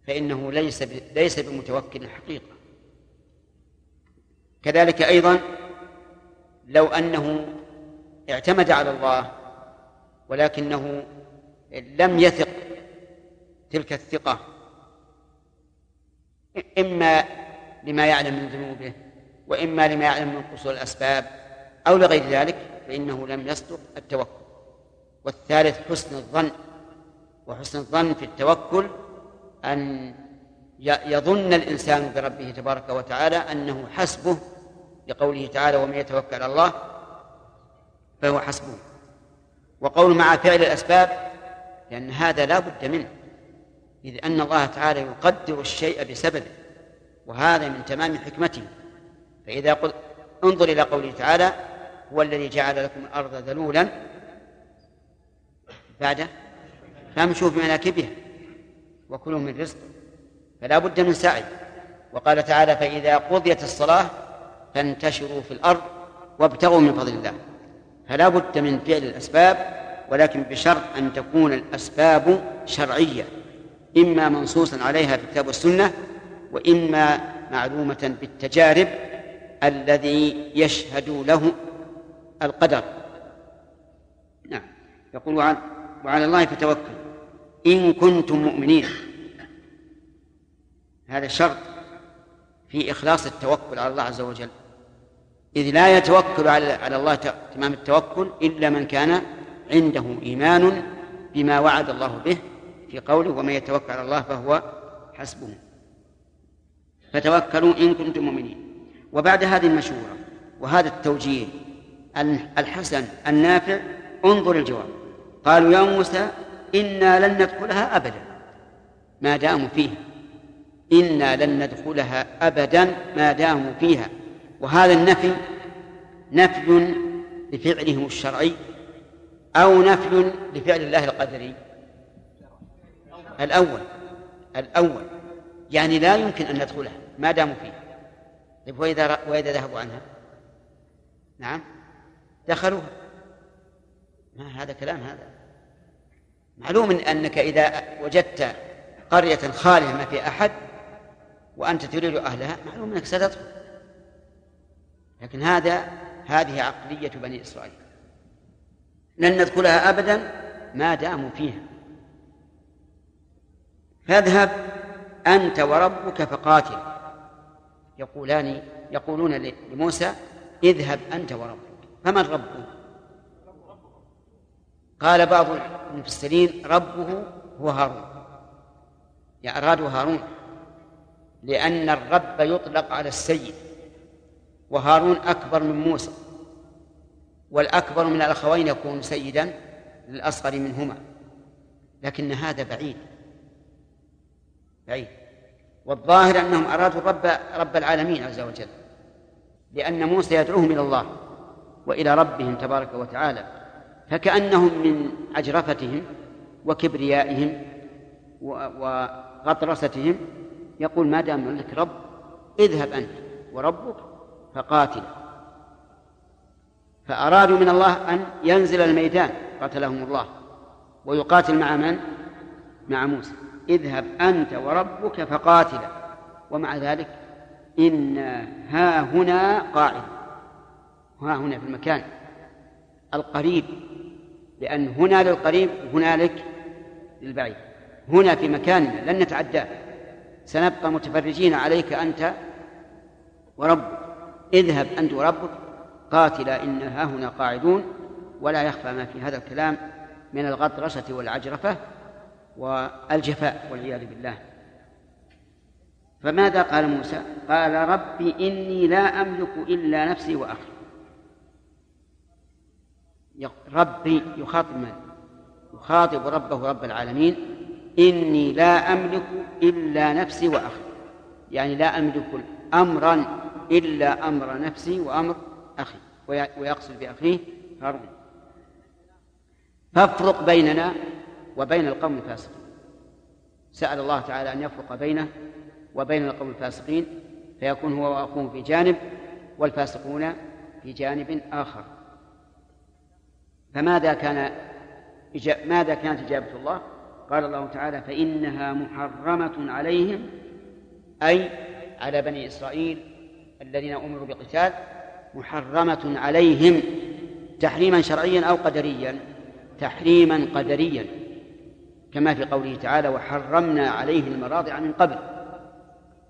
Speaker 1: فإنه ليس ليس بمتوكل حقيقة. كذلك أيضا لو أنه اعتمد على الله ولكنه لم يثق تلك الثقة. إما لما يعلم من ذنوبه وإما لما يعلم من قصور الأسباب أو لغير ذلك فإنه لم يصدق التوكل. والثالث حسن الظن. وحسن الظن في التوكل أن يظن الإنسان بربه تبارك وتعالى أنه حسبه لقوله تعالى ومن يتوكل على الله فهو حسبه. وقول مع فعل الأسباب لأن هذا لا بد منه. إذ أن الله تعالى يقدر الشيء بسببه وهذا من تمام حكمته. فإذا قل انظر إلى قوله تعالى هو الذي جعل لكم الأرض ذلولا بعد فامشوا في مناكبها وكلوا من رزق فلا بد من سعي. وقال تعالى فإذا قضيت الصلاة فانتشروا في الأرض وابتغوا من فضل الله. فلا بد من فعل الأسباب ولكن بشرط أن تكون الأسباب شرعية. إما منصوصا عليها في الكتاب والسنة وإما معلومة بالتجارب الذي يشهد له القدر. نعم. يقول وعلى, الله فتوكل. إن كنتم مؤمنين. هذا شرط في إخلاص التوكل على الله عز وجل. إذ لا يتوكل على على الله تمام التوكل إلا من كان عنده إيمان بما وعد الله به في قوله ومن يتوكل على الله فهو حسبه. فتوكلوا إن كنتم مؤمنين. وبعد هذه المشورة وهذا التوجيه الحسن النافع انظر الجواب. قالوا يا موسى إنا لن ندخلها أبدا. ما داموا فيها. إنا لن ندخلها أبدا ما داموا فيها. وهذا النفي نفي لفعلهم الشرعي أو نفي لفعل الله القدري. الأول الأول. يعني لا يمكن أن ندخلها ما داموا فيها طيب وإذا وإذا ذهبوا عنها؟ نعم. دخلوها. ما هذا كلام هذا. معلوم أنك إذا وجدت قرية خالية ما في أحد وأنت تريد أهلها معلوم أنك ستدخل. لكن هذا هذه عقلية بني إسرائيل. لن ندخلها أبدا ما داموا فيها. فاذهب أنت وربك فقاتل. يقولان يقولون لموسى اذهب أنت وربك. فمن ربه؟ قال بعض المفسرين ربه هو هارون. أرادوا هارون لأن الرب يطلق على السيد وهارون أكبر من موسى والأكبر من الأخوين يكون سيدا للأصغر منهما. لكن هذا بعيد. بعيد والظاهر أنهم أرادوا الرب رب العالمين عز وجل لأن موسى يدعوهم إلى الله وإلى ربهم تبارك وتعالى فكأنهم من أجرفتهم وكبريائهم وغطرستهم. يقول ما دام لك رب اذهب أنت وربك فقاتل. فأرادوا من الله أن ينزل الميدان قتلهم الله. ويقاتل مع من؟ مع موسى. اذهب أنت وربك فقاتلا. ومع ذلك إن ها هنا قاعد ها هنا في المكان. القريب. لأن هنا للقريب هنالك للبعيد. هنا في مكاننا لن نتعداه سنبقى متفرجين عليك أنت وربك. اذهب أنت وربك. قاتلا إن ها هنا قاعدون. ولا يخفى ما في هذا الكلام من الغطرسة والعجرفة. والجفاء والعياذ بالله. فماذا قال موسى؟ قال ربي إني لا أملك إلا نفسي وأخي. ربي يخاطب من؟ يخاطب ربه رب العالمين. إني لا أملك إلا نفسي وأخي. يعني لا أملك أمرا إلا أمر نفسي وأمر أخي. ويقصد بأخيه هارون فافرق بيننا وبين القوم الفاسقين. سأل الله تعالى أن يفرق بينه وبين القوم الفاسقين فيكون هو وأخوه في جانب والفاسقون في جانب آخر. فماذا كان ماذا كانت إجابة الله؟ قال الله تعالى فإنها محرمة عليهم أي على بني إسرائيل الذين أمروا بقتال محرمة عليهم تحريما شرعيا أو قدريا. تحريما قدريا. كما في قوله تعالى وحرمنا عليه المراضع من قبل.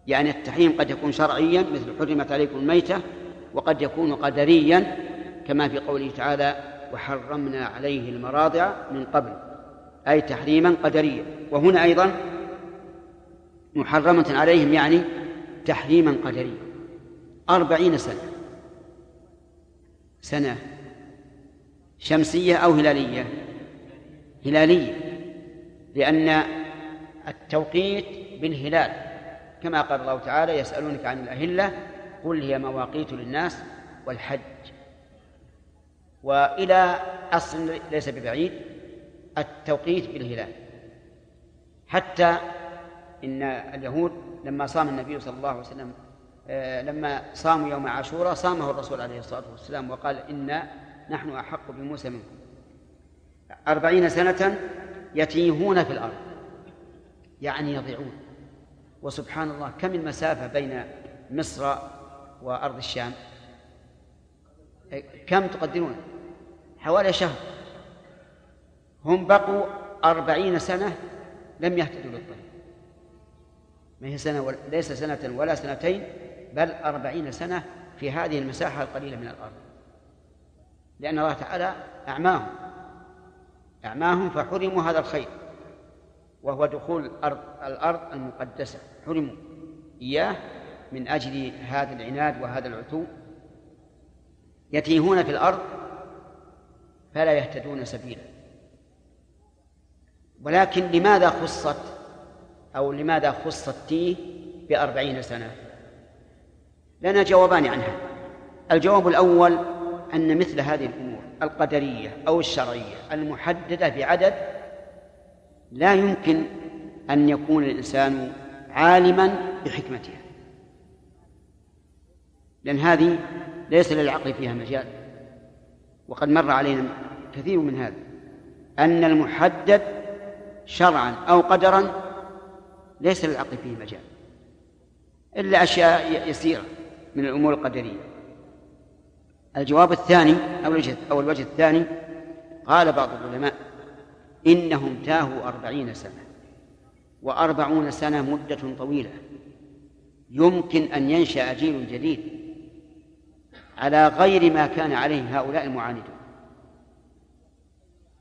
Speaker 1: يعني التحريم قد يكون شرعيا مثل حرمت عليكم الميتة وقد يكون قدريا كما في قوله تعالى وحرمنا عليه المراضع من قبل. أي تحريما قدريا. وهنا أيضا محرمة عليهم يعني تحريما قدريا. أربعين سنة. سنة شمسية أو هلالية؟ هلالية. لأن التوقيت بالهلال كما قال الله تعالى يسألونك عن الأهلة قل هي مواقيت للناس والحج. وإلى أصل ليس ببعيد التوقيت بالهلال. حتى إن اليهود لما صام النبي صلى الله عليه وسلم آه، لما صاموا يوم عاشوراء صامه الرسول عليه الصلاة والسلام وقال إنا نحن أحق بموسى منكم. أربعين سنة يتيهون في الأرض. يعني يضيعون. وسبحان الله كم المسافة بين مصر وأرض الشام؟ كم تقدرون؟ حوالي شهر. هم بقوا أربعين سنة لم يهتدوا للطريق. ما هي سنة ليس سنة ولا سنتين بل أربعين سنة في هذه المساحة القليلة من الأرض. لأن الله تعالى أعماهم. أعماهم فحرموا هذا الخير وهو دخول الأرض, الأرض المقدسة. حرموا. إياه من أجل هذا العناد وهذا العتو. يتيهون في الأرض فلا يهتدون سبيلا. ولكن لماذا خصت أو لماذا خص التيه بأربعين سنة؟ لنا جوابان عنها. الجواب الأول أن مثل هذه الأمور القدرية أو الشرعية المحددة بعدد لا يمكن أن يكون الإنسان عالما بحكمتها. لأن هذه ليس للعقل فيها مجال وقد مر علينا كثير من هذا أن المحدد شرعا أو قدرا ليس للعقل فيه مجال إلا أشياء يسيرة من الأمور القدرية. الجواب الثاني أو الوجه أو الوجه الثاني قال بعض العلماء إنهم تاهوا أربعين سنة وأربعون سنة مدة طويلة يمكن أن ينشأ جيل جديد على غير ما كان عليه هؤلاء المعاندون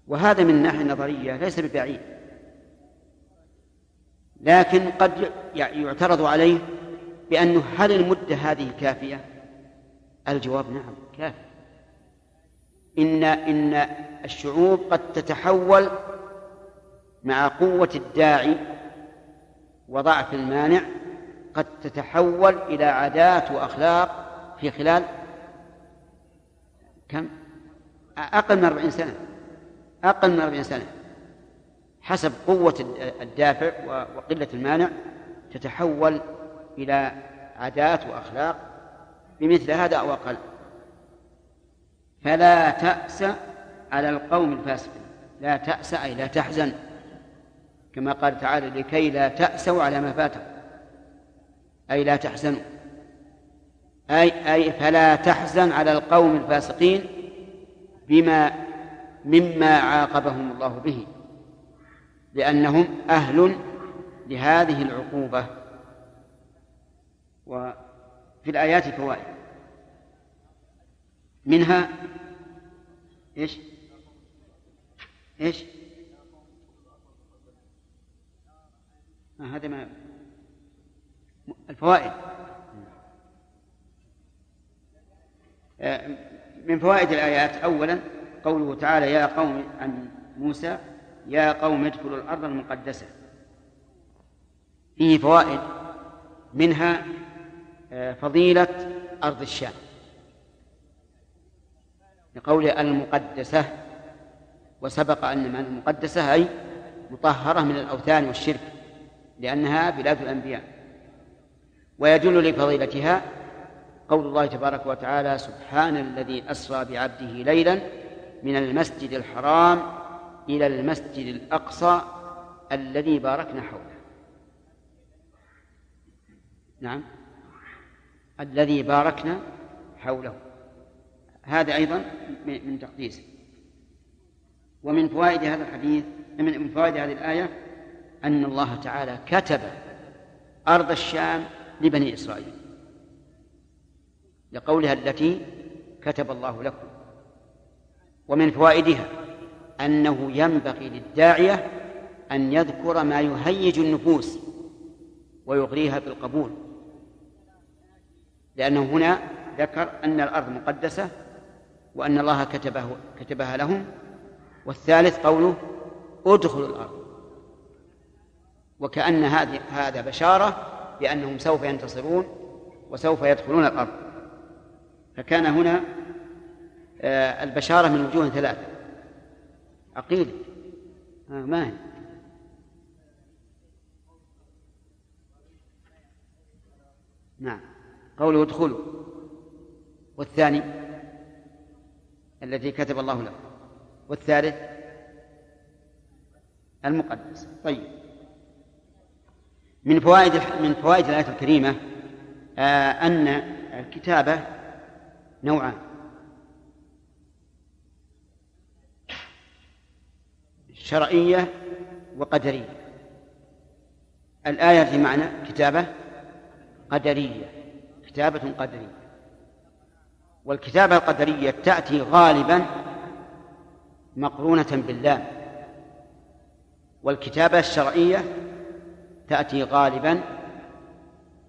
Speaker 1: وهذا من الناحية النظرية ليس ببعيد لكن قد يعترض عليه بأنه هل المدة هذه كافية؟ الجواب نعم كافي. إن إن الشعوب قد تتحول مع قوة الداعي وضعف المانع قد تتحول إلى عادات وأخلاق في خلال كم؟ أقل من أربعين سنة. أقل من أربعين سنة. حسب قوة الدافع وقلة المانع تتحول إلى عادات وأخلاق بمثل هذا أو أقل. فلا تأس على القوم الفاسقين. لا تأس أي لا تحزن. كما قال تعالى لكي لا تأسوا على ما فاتكم. أي لا تحزنوا. أي أي فلا تحزن على القوم الفاسقين بما مما عاقبهم الله به. لأنهم أهل لهذه العقوبة. وفي الآيات فوائد منها إيش؟ إيش؟ آه هذا ما الفوائد آه، من فوائد الآيات أولا قوله تعالى يا قوم عن موسى يا قوم ادخلوا الأرض المقدسة فيه فوائد منها فضيلة أرض الشام. لقوله المقدسة وسبق أن معنى المقدسة أي مطهرة من الأوثان والشرك لأنها بلاد الأنبياء. ويدل لفضيلتها قول الله تبارك وتعالى سبحان الذي أسرى بعبده ليلا من المسجد الحرام إلى المسجد الأقصى الذي باركنا حوله. نعم. الذي باركنا حوله. هذا أيضا من تقديسه. ومن فوائد هذا الحديث من فوائد هذه الآية أن الله تعالى كتب أرض الشام لبني إسرائيل. لقولها التي كتب الله لكم. ومن فوائدها أنه ينبغي للداعية أن يذكر ما يهيج النفوس ويغريها بالقبول لأنه هنا ذكر أن الأرض مقدسة وأن الله كتبه كتبها لهم. والثالث قوله ادخلوا الأرض. وكأن هذه هذا بشارة بأنهم سوف ينتصرون وسوف يدخلون الأرض. فكان هنا آه، البشارة من وجوه ثلاثة. عقيدة. آه ما هي؟ نعم. قوله ادخلوا. والثاني التي كتب الله له. والثالث المقدس. طيب. من فوائد من فوائد الآية الكريمة آه أن الكتابة نوعان. شرعية وقدرية. الآية في معنى كتابة قدرية. كتابة قدرية. والكتابة القدرية تأتي غالبا مقرونة باللام. والكتابة الشرعية تأتي غالبا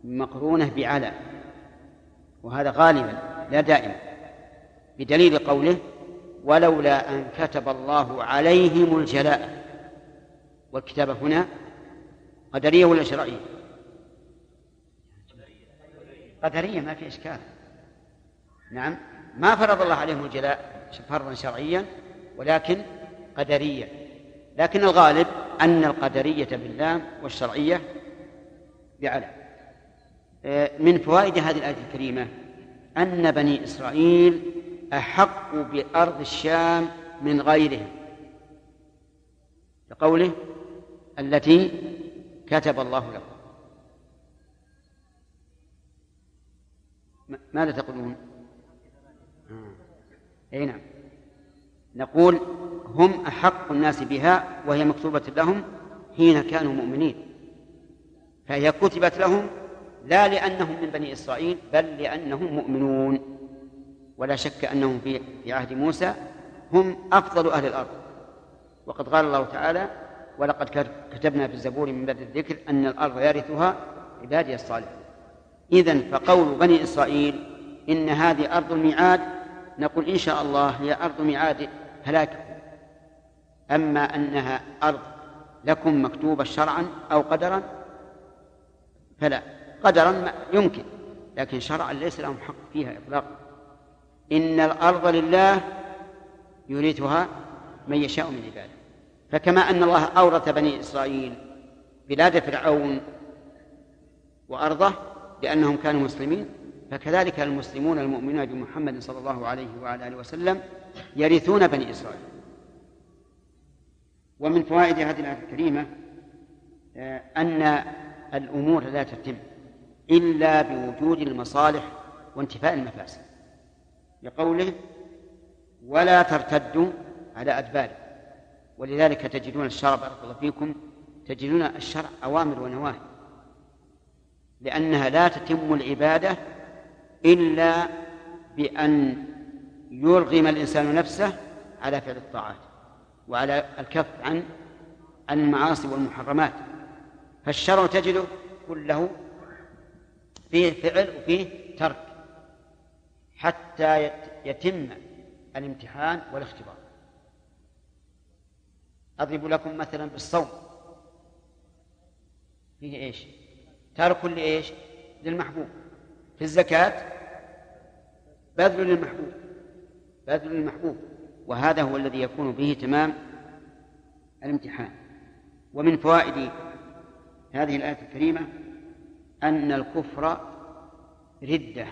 Speaker 1: مقرونة بعلى وهذا غالبا لا دائما بدليل قوله ولولا أن كتب الله عليهم الجلاء. والكتابة هنا قدرية ولا شرعية؟ قدرية ما في إشكال. نعم. ما فرض الله عليهم الجلاء فرضا شرعيا ولكن قدريا لكن الغالب أن القدرية باللام والشرعية بعلى آه، من فوائد هذه الآية الكريمة أن بني إسرائيل أحق بأرض الشام من غيرهم. لقوله التي كتب الله لكم ماذا تقولون؟ أي نعم. نقول هم أحق الناس بها وهي مكتوبة لهم حين كانوا مؤمنين. فهي كتبت لهم لا لأنهم من بني إسرائيل بل لأنهم مؤمنون. ولا شك أنهم في في عهد موسى هم أفضل أهل الأرض. وقد قال الله تعالى ولقد كتبنا في الزبور من بعد الذكر أن الأرض يرثها عبادي الصالحون. إذا فقول بني إسرائيل إن هذه أرض الميعاد نقول إن شاء الله هي أرض ميعاد هلاككم. أما أنها أرض لكم مكتوبة شرعا أو قدرا فلا. قدرا يمكن لكن شرعا ليس لهم حق فيها إطلاقا. إن الأرض لله يورثها من يشاء من عباده. فكما أن الله أورث بني إسرائيل بلاد فرعون وأرضه لأنهم كانوا مسلمين فكذلك المسلمون المؤمنون بمحمد صلى الله عليه وعلى آله وسلم يرثون بني إسرائيل. ومن فوائد هذه الآية الكريمة آه، أن الأمور لا تتم إلا بوجود المصالح وانتفاء المفاسد. لقوله ولا ترتدوا على أدباركم ولذلك تجدون الشرع بارك الله فيكم تجدون الشرع أوامر ونواهي. لأنها لا تتم العبادة إلا بأن يرغم الإنسان نفسه على فعل الطاعات وعلى الكف عن المعاصي والمحرمات. فالشرع تجده كله فيه فعل وفيه ترك حتى يتم الامتحان والاختبار. أضرب لكم مثلا بالصوم. فيه إيش؟ ترك لإيش؟ للمحبوب. في الزكاة بذل للمحبوب بذل للمحبوب وهذا هو الذي يكون به تمام الامتحان. ومن فوائد هذه الآية الكريمة أن الكفر ردة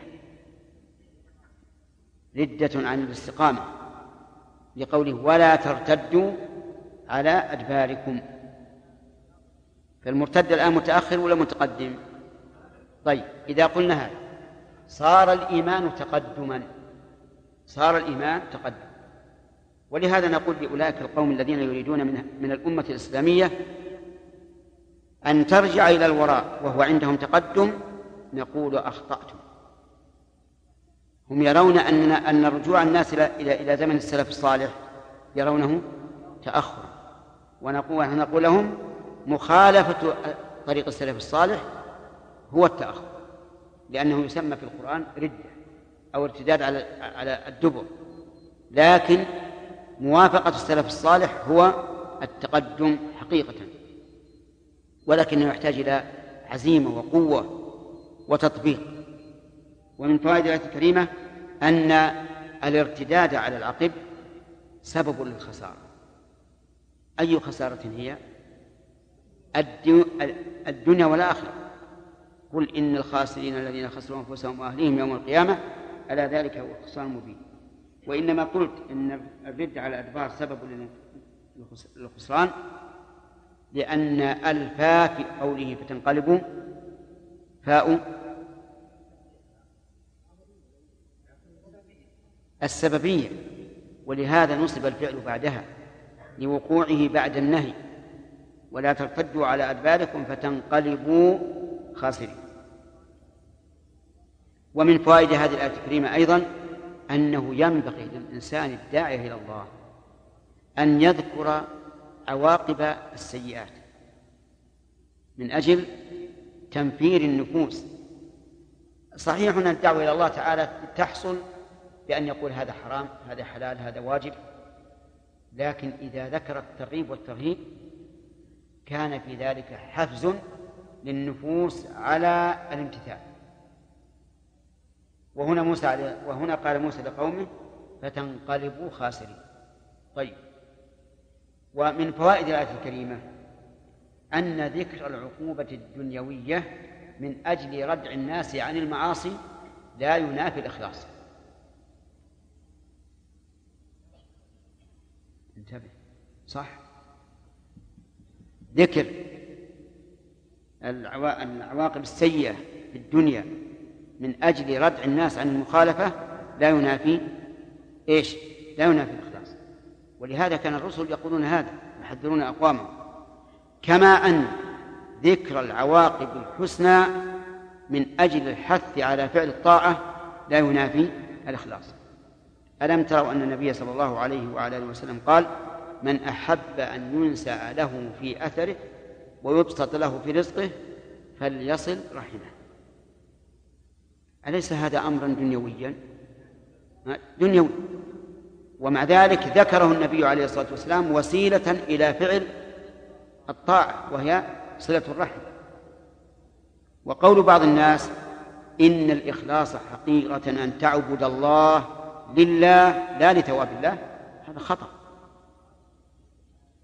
Speaker 1: ردة عن الاستقامة لقوله ولا ترتدوا على أدباركم. فالمرتد الآن متأخر ولا متقدم؟ طيب إذا قلنا هذا صار الإيمان تقدما. صار الإيمان تقدم. ولهذا نقول لأولئك القوم الذين يريدون من, من الأمة الإسلامية أن ترجع إلى الوراء وهو عندهم تقدم نقول أخطأتم. هم يرون أن أن رجوع الناس إلى إلى إلى زمن السلف الصالح يرونه تأخرا ونقول نقول لهم مخالفة طريق السلف الصالح هو التأخر لأنه يسمى في القرآن ردة أو ارتداد على على الدبر لكن موافقة السلف الصالح هو التقدم حقيقة ولكنه يحتاج إلى عزيمة وقوة وتطبيق ومن فوائد الآية الكريمة أن الارتداد على العقب سبب للخسارة أي خسارة هي؟ الدنيا والآخرة. قل إن الخاسرين الذين خسروا أنفسهم وأهليهم يوم القيامة ألا ذلك هو الخسران المبين وإنما قلت إن الرد على الأدبار سبب للخسران لأن الفاء في قوله فتنقلب فاء. السببية ولهذا نصب الفعل بعدها لوقوعه بعد النهي. ولا ترتدوا على أدباركم فتنقلبوا خاسرين. ومن فوائد هذه الآية الكريمة أيضا أنه ينبغي للإنسان الداعية إلى الله أن يذكر عواقب السيئات من أجل تنفير النفوس. صحيح أن الدعوة إلى الله تعالى تحصل بأن يقول هذا حرام هذا حلال هذا واجب لكن إذا ذكر الترغيب والترهيب كان في ذلك حفز للنفوس على الامتثال. وهنا موسى وهنا قال موسى لقومه فتنقلبوا خاسرين. طيب. ومن فوائد الآية الكريمة أن ذكر العقوبة الدنيوية من أجل ردع الناس عن المعاصي لا ينافي الإخلاص. انتبه. صح؟ ذكر العواقب السيئة في الدنيا من أجل ردع الناس عن المخالفة لا ينافي إيش؟ لا ينافي الإخلاص. ولهذا كان الرسل يقولون هذا يحذرون أقوامهم. كما أن ذكر العواقب الحسنى من أجل الحث على فعل الطاعة لا ينافي الإخلاص. ألم تروا أن النبي صلى الله عليه وعلى آله وسلم قال من أحب أن ينسأ له في أثره ويبسط له في رزقه فليصل رحمه. أليس هذا أمرا دنيويا؟ دنيوي. ومع ذلك ذكره النبي عليه الصلاة والسلام وسيلة إلى فعل الطاعة وهي صلة الرحم. وقول بعض الناس إن الإخلاص حقيقة أن تعبد الله لله لا لثواب الله هذا خطأ.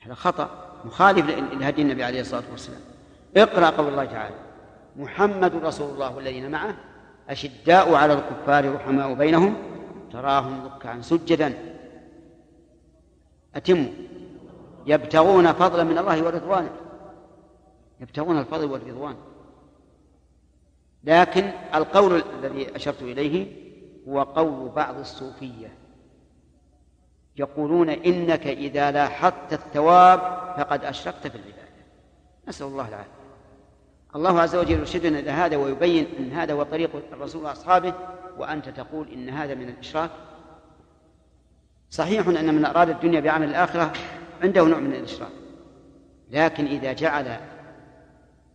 Speaker 1: هذا خطأ مخالف لهدي النبي عليه الصلاة والسلام. اقرأ قول الله تعالى محمد رسول الله والذين معه أشداء على الكفار رحماء بينهم تراهم ركعا سجدا. أتموا يبتغون فضلا من الله ورضوانه. يبتغون الفضل والرضوان. لكن القول الذي أشرت إليه هو قول بعض الصوفية. يقولون إنك إذا لاحظت الثواب فقد أشركت في العبادة. نسأل الله العافية. الله عز وجل يرشدنا إلى هذا ويبين أن هذا هو طريق الرسول وأصحابه وأنت تقول إن هذا من الإشراك. صحيح أن من أراد الدنيا بعمل الآخرة عنده نوع من الإشراك. لكن إذا جعل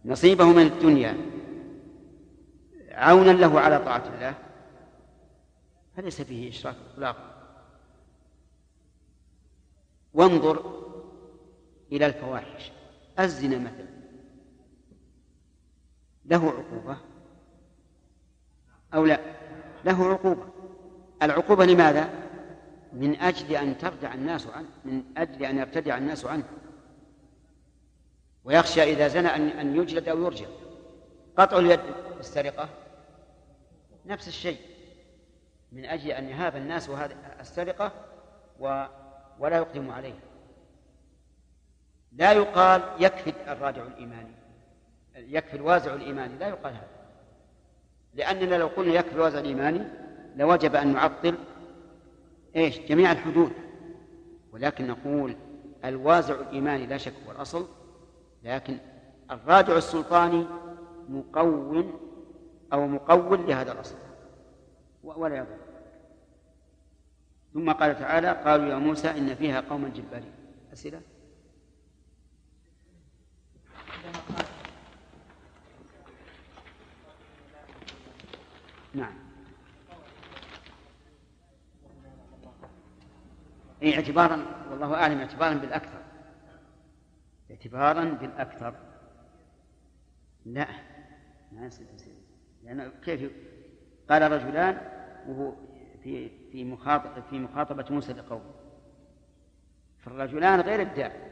Speaker 1: نصيبه من الدنيا عونا له على طاعة الله فليس فيه إشراك إطلاقا. وانظر إلى الفواحش. الزنا مثلا. له عقوبة أو لا؟ له عقوبة. العقوبة لماذا؟ من أجل أن ترجع الناس عنه من أجل أن يرتدع الناس عنه. ويخشى إذا زنى أن أن يجلد أو يرجع. قطع اليد السرقة. نفس الشيء. من أجل أن يهاب الناس هذه السرقة و ولا يقدم عليها لا يقال يكفي الراجع الإيماني. يكفي الوازع الإيماني. لا يقال هذا. لأننا لو قلنا يكفي الوازع الإيماني لوجب أن نعطل إيش؟ جميع الحدود. ولكن نقول الوازع الإيماني لا شك هو الأصل لكن الراجع السلطاني مقوم أو مقول لهذا الأصل. ولا يضر. ثم قال تعالى قالوا يا موسى إن فيها قوما جبارين. أسئلة؟ نعم. أي اعتبارا والله أعلم اعتبارا بالأكثر. اعتبارا بالأكثر. لا. ما يصير لأن كيف قال رجلان وهو في في مخاطبة في مخاطبة موسى لقومه. فالرجلان غير الداعي.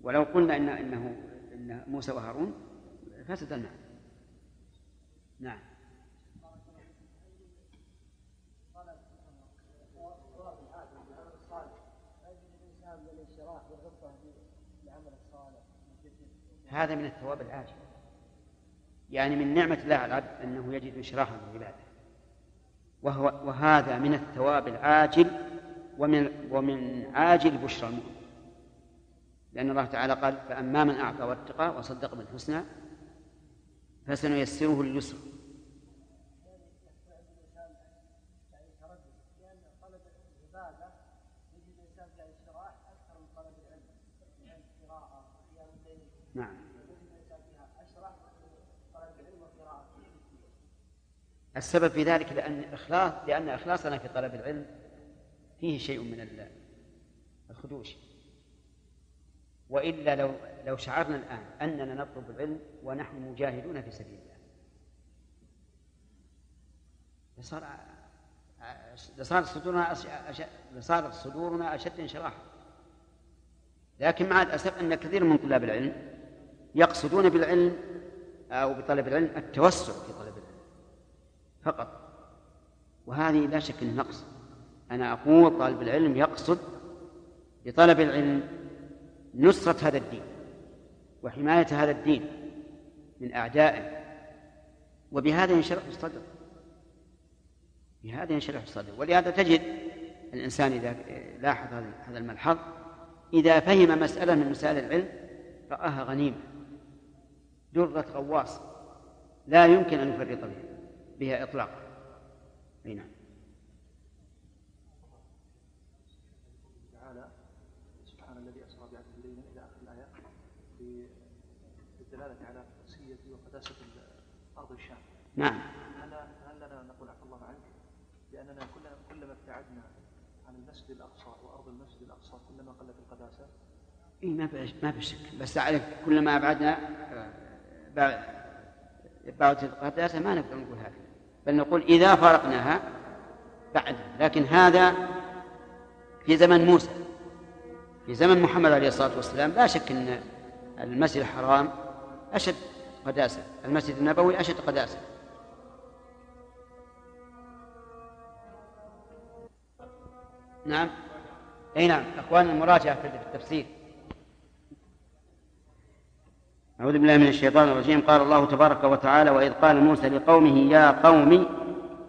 Speaker 1: ولو قلنا إن إنه إن موسى وهارون فسد المعنى نعم. هذا من الثواب العاجل. يعني من نعمة الله على العبد أنه يجد انشراحا في العبادة وهو وهذا من الثواب العاجل ومن ومن عاجل بشرى المؤمن. لأن الله تعالى قال فأما من أعطى واتقى وصدق بالحسنى فسنيسره لليسر نعم السبب في ذلك لأن إخلاص لأن إخلاصنا في طلب العلم فيه شيء من الخدوش. وإلا لو لو شعرنا الآن أننا نطلب العلم ونحن مجاهدون في سبيل الله. لصار لصارت صدورنا لصارت صدورنا أشد انشراحا. لكن مع الأسف أن كثير من طلاب العلم يقصدون بالعلم أو بطلب العلم التوسع في طلب فقط. وهذه لا شك أنه نقص. أنا أقول طالب العلم يقصد بطلب العلم نصرة هذا الدين وحماية هذا الدين من أعدائه. وبهذا ينشرح الصدر. بهذا ينشرح الصدر. ولهذا تجد الإنسان إذا لاحظ هذا الملحظ إذا فهم مسألة من مسائل العلم رآها غنيمة. درة غواص لا يمكن أن يفرط بها. بها إطلاقا. نعم.
Speaker 6: تعالى سبحان الذي أسرى بعبده الليل إلى آخر الآية بالدلالة على قدسيه وقداسة أرض الشام.
Speaker 1: نعم.
Speaker 6: هل هل لنا نقول عفى الله عنك؟ باننا كلما كلما ابتعدنا عن المسجد الأقصى وأرض المسجد الأقصى كلما قلت القداسة.
Speaker 1: إيه ما في ما في شك. بس أعرف كلما أبعدنا بعد بعد القداسة ما نقدر نقول هذا. بل نقول إذا فارقناها بعد لكن هذا في زمن موسى. في زمن محمد عليه الصلاة والسلام لا شك أن المسجد الحرام أشد قداسة. المسجد النبوي أشد قداسة. نعم. أي نعم. أخوان المراجعة في التفسير. أعوذ بالله من الشيطان الرجيم. قال الله تبارك وتعالى وإذ قال موسى لقومه يا قوم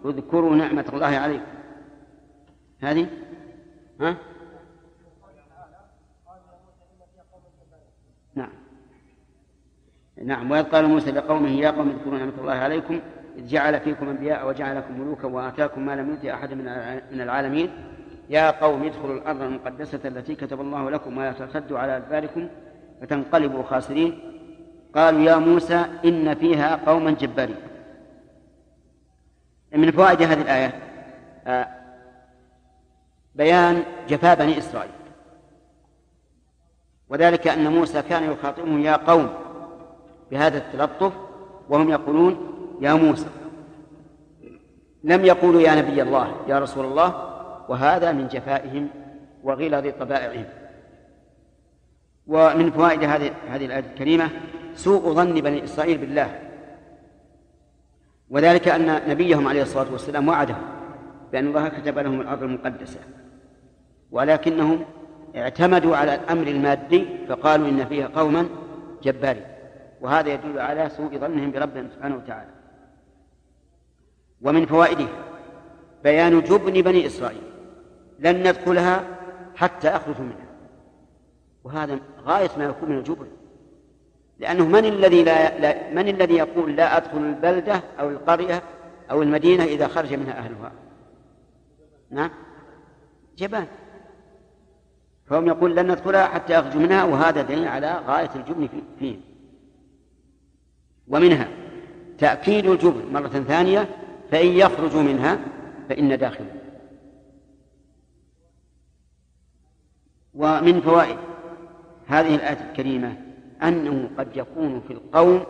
Speaker 1: اذكروا نعمة الله عليكم. هذه؟ ها؟ نعم. نعم. وإذ قال موسى لقومه يا قوم اذكروا نعمة الله عليكم. إذ جعل فيكم أنبياء وجعلكم ملوكا وآتاكم ما لم يؤت أحد من العالمين. يا قوم ادخلوا الأرض المقدسة التي كتب الله لكم ولا ترتدوا على أدباركم فتنقلبوا خاسرين. قالوا يا موسى إن فيها قوما جبارين. من فوائد هذه الآية آه، بيان جفاء بني إسرائيل. وذلك أن موسى كان يخاطبهم يا قوم بهذا التلطف وهم يقولون يا موسى. لم يقولوا يا نبي الله يا رسول الله وهذا من جفائهم وغلظ طبائعهم. ومن فوائد هذه هذه الآية الكريمة سوء ظن بني إسرائيل بالله. وذلك أن نبيهم عليه الصلاة والسلام وعدهم بأن الله كتب لهم الأرض المقدسة ولكنهم اعتمدوا على الأمر المادي فقالوا إن فيها قوما جبارين. وهذا يدل على سوء ظنهم بربهم سبحانه وتعالى. ومن فوائده بيان جبن بني إسرائيل. لن ندخلها حتى أخرجوا منها. وهذا غاية ما يكون من الجبن. لأنه من الذي لا, لا من الذي يقول لا أدخل البلدة أو القرية أو المدينة إذا خرج منها أهلها؟ نعم. جبان. فهم يقول لن ندخلها حتى يخرجوا منها وهذا دليل على غاية الجبن فيهم ومنها تأكيد الجبن مرة ثانية فإن يخرجوا منها فإن داخل. ومن فوائد هذه الآية الكريمة أنه قد يكون في القوم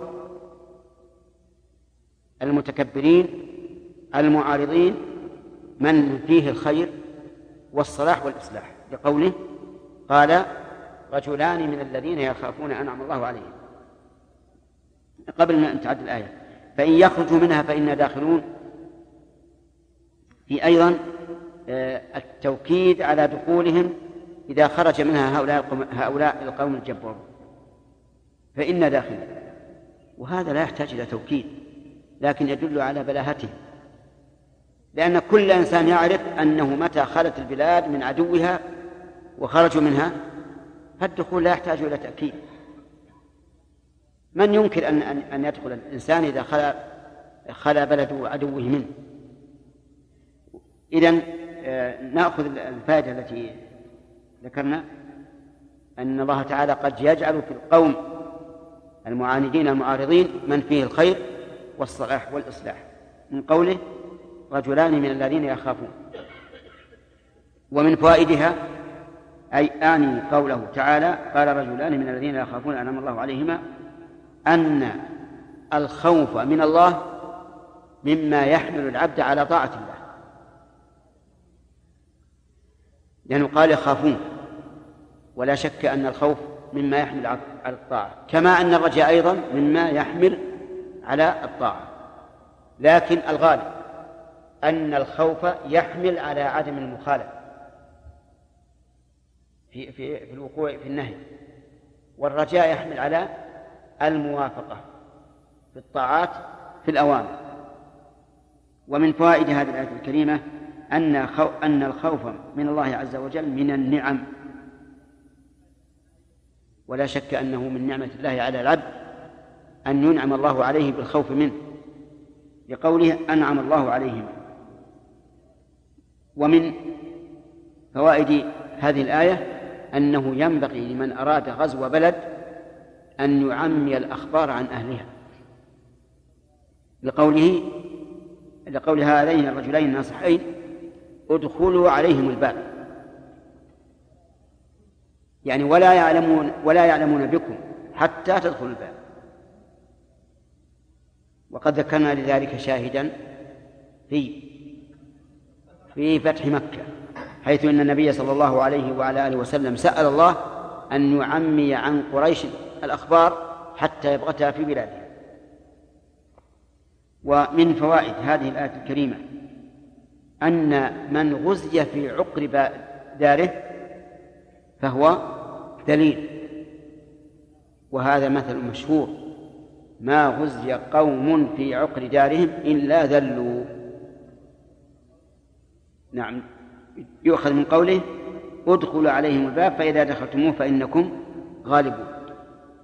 Speaker 1: المتكبرين المعارضين من فيه الخير والصلاح والإصلاح. لقوله قال رجلان من الذين يخافون أنعم الله عليهم. قبل أن تعد الآية فإن يخرجوا منها فإنا داخلون. في أيضا آه، التوكيد على دخولهم إذا خرج منها هؤلاء هؤلاء القوم الجبارون فإن داخل. وهذا لا يحتاج إلى توكيد لكن يدل على بلاهته. لأن كل إنسان يعرف أنه متى خلت البلاد من عدوها وخرجوا منها فالدخول لا يحتاج إلى تأكيد. من ينكر أن أن, أن يدخل الإنسان إذا خلا خلا بلد عدوه منه؟ إذا آه، نأخذ الفائدة التي ذكرنا أن الله تعالى قد يجعل في القوم المعاندين المعارضين من فيه الخير والصلاح والإصلاح. من قوله رجلان من الذين يخافون. ومن فوائدها أي آني قوله تعالى قال رجلان من الذين يخافون أنعم الله عليهما أن الخوف من الله مما يحمل العبد على طاعة الله. لأنه قال يخافون. ولا شك أن الخوف مما يحمل على الطاعة كما أن الرجاء أيضا مما يحمل على الطاعة. لكن الغالب أن الخوف يحمل على عدم المخالفة في في في الوقوع في النهي. والرجاء يحمل على الموافقة في الطاعات في الأوامر. ومن فوائد هذه الآية الكريمة أن أن الخوف من الله عز وجل من النعم. ولا شك أنه من نعمة الله على العبد أن ينعم الله عليه بالخوف منه لقوله أنعم الله عليهم. ومن فوائد هذه الآية أنه ينبغي لمن أراد غزو بلد أن يعمي الأخبار عن أهلها. لقوله لقول هذين الرجلين الناصحين ادخلوا عليهم الباب. يعني ولا يعلمون ولا يعلمون بكم حتى تدخلوا الباب. وقد ذكرنا لذلك شاهدا في في فتح مكة حيث أن النبي صلى الله عليه وعلى آله وسلم سأل الله أن يعمي عن قريش الأخبار حتى يبغتها في بلادها ومن فوائد هذه الآية الكريمة أن من غزي في عقر داره فهو دليل. وهذا مثل مشهور. ما غزي قوم في عقر دارهم إلا ذلوا. نعم. يؤخذ من قوله ادخلوا عليهم الباب فإذا دخلتموه فإنكم غالبون.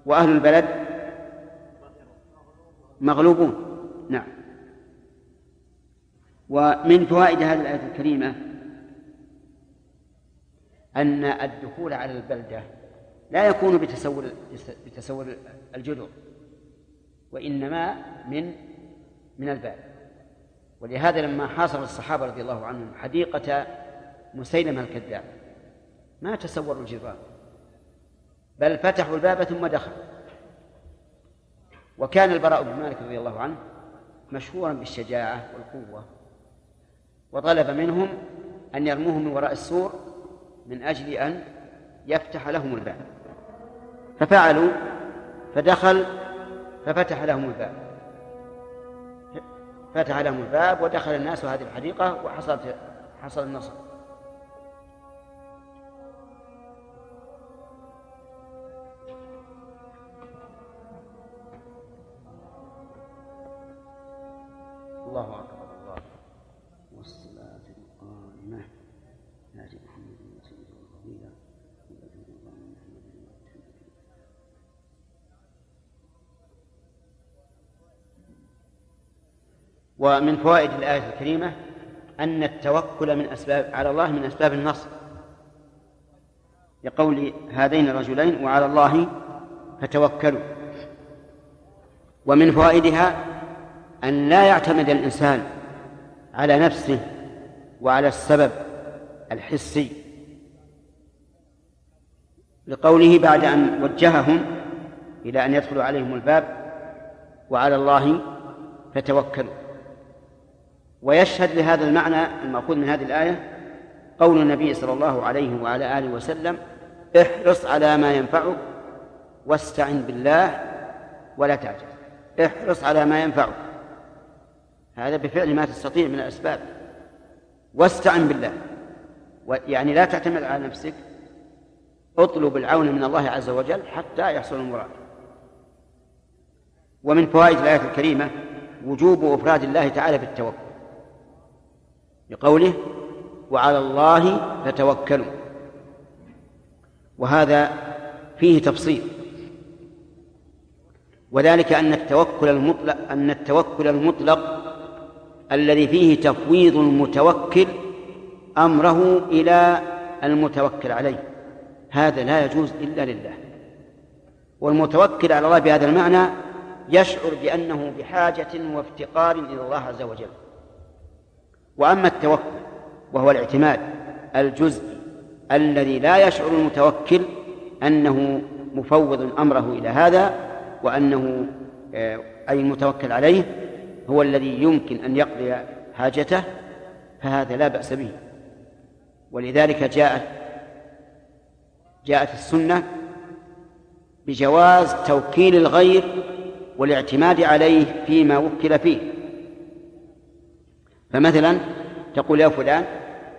Speaker 1: وأهل البلد مغلوبون. نعم. ومن فوائد هذه الآية الكريمة أن الدخول على البلدة لا يكون بتسور بتسور الجدر وإنما من من الباب. ولهذا لما حاصر الصحابة رضي الله عنهم حديقة مسيلمة الكذاب ما تسوروا الجدران بل فتحوا الباب ثم دخلوا. وكان البراء بن مالك رضي الله عنه مشهورا بالشجاعة والقوة وطلب منهم أن يرموه من وراء السور من أجل أن يفتح لهم الباب. ففعلوا فدخل ففتح لهم الباب. فتح لهم الباب ودخل الناس هذه الحديقة وحصلت حصل النصر. الله أكبر. ومن فوائد الآية الكريمة أن التوكل من أسباب على الله من أسباب النصر. لقول هذين الرجلين وعلى الله فتوكلوا. ومن فوائدها أن لا يعتمد الإنسان على نفسه وعلى السبب الحسي. لقوله بعد أن وجههم إلى أن يدخلوا عليهم الباب وعلى الله فتوكلوا. ويشهد لهذا المعنى المأخوذ من هذه الآية قول النبي صلى الله عليه وعلى آله وسلم احرص على ما ينفعك واستعن بالله ولا تعجز احرص على ما ينفعك. هذا بفعل ما تستطيع من الأسباب. واستعن بالله. يعني لا تعتمد على نفسك. اطلب العون من الله عز وجل حتى يحصل المراد. ومن فوائد الآية الكريمة وجوب إفراد الله تعالى بالتوكل. لقوله وعلى الله فتوكلوا وهذا فيه تفصيل. وذلك أن التوكل المطلق أن التوكل المطلق الذي فيه تفويض المتوكل أمره إلى المتوكل عليه. هذا لا يجوز إلا لله. والمتوكل على الله بهذا المعنى يشعر بأنه بحاجة وافتقار إلى الله عز وجل. وأما التوكل وهو الاعتماد الجزئي الذي لا يشعر المتوكل أنه مفوض أمره إلى هذا وأنه آه، أي المتوكل عليه هو الذي يمكن أن يقضي حاجته فهذا لا بأس به. ولذلك جاءت جاءت السنة بجواز توكيل الغير والاعتماد عليه فيما وكل فيه. فمثلا تقول يا فلان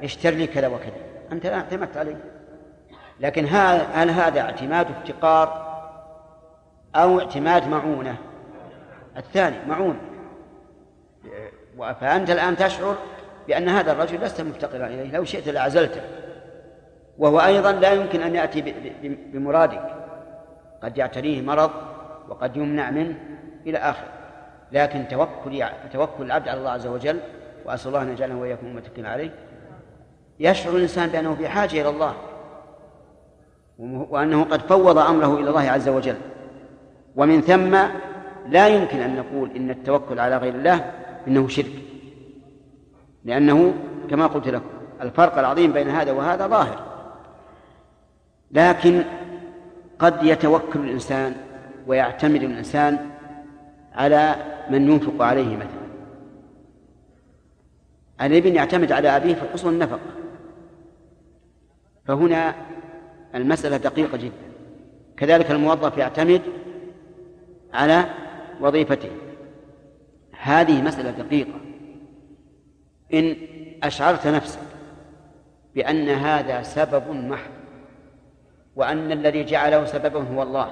Speaker 1: اشتر لي كذا وكذا. أنت لا اعتمدت عليه. لكن هل هذا اعتماد افتقار أو اعتماد معونة؟ الثاني معونة فأنت الآن تشعر بأن هذا الرجل لست مفتقرا إليه لو شئت لعزلته وهو أيضا لا يمكن أن يأتي بمرادك. قد يعتريه مرض وقد يمنع منه إلى آخره. لكن توكل توكل العبد على الله عز وجل وأسأل الله أن يجعلنا وإياكم متكلين عليه. يشعر الإنسان بأنه في حاجة إلى الله وأنه قد فوض أمره إلى الله عز وجل. ومن ثم لا يمكن أن نقول إن التوكل على غير الله إنه شرك. لأنه كما قلت لكم الفرق العظيم بين هذا وهذا ظاهر. لكن قد يتوكل الإنسان ويعتمد الإنسان على من ينفق عليه مثلا. الابن يعتمد على أبيه في حصول النفقة. فهنا المسألة دقيقة جدا. كذلك الموظف يعتمد على وظيفته. هذه مسألة دقيقة. إن أشعرت نفسك بأن هذا سبب محض وأن الذي جعله سببا هو الله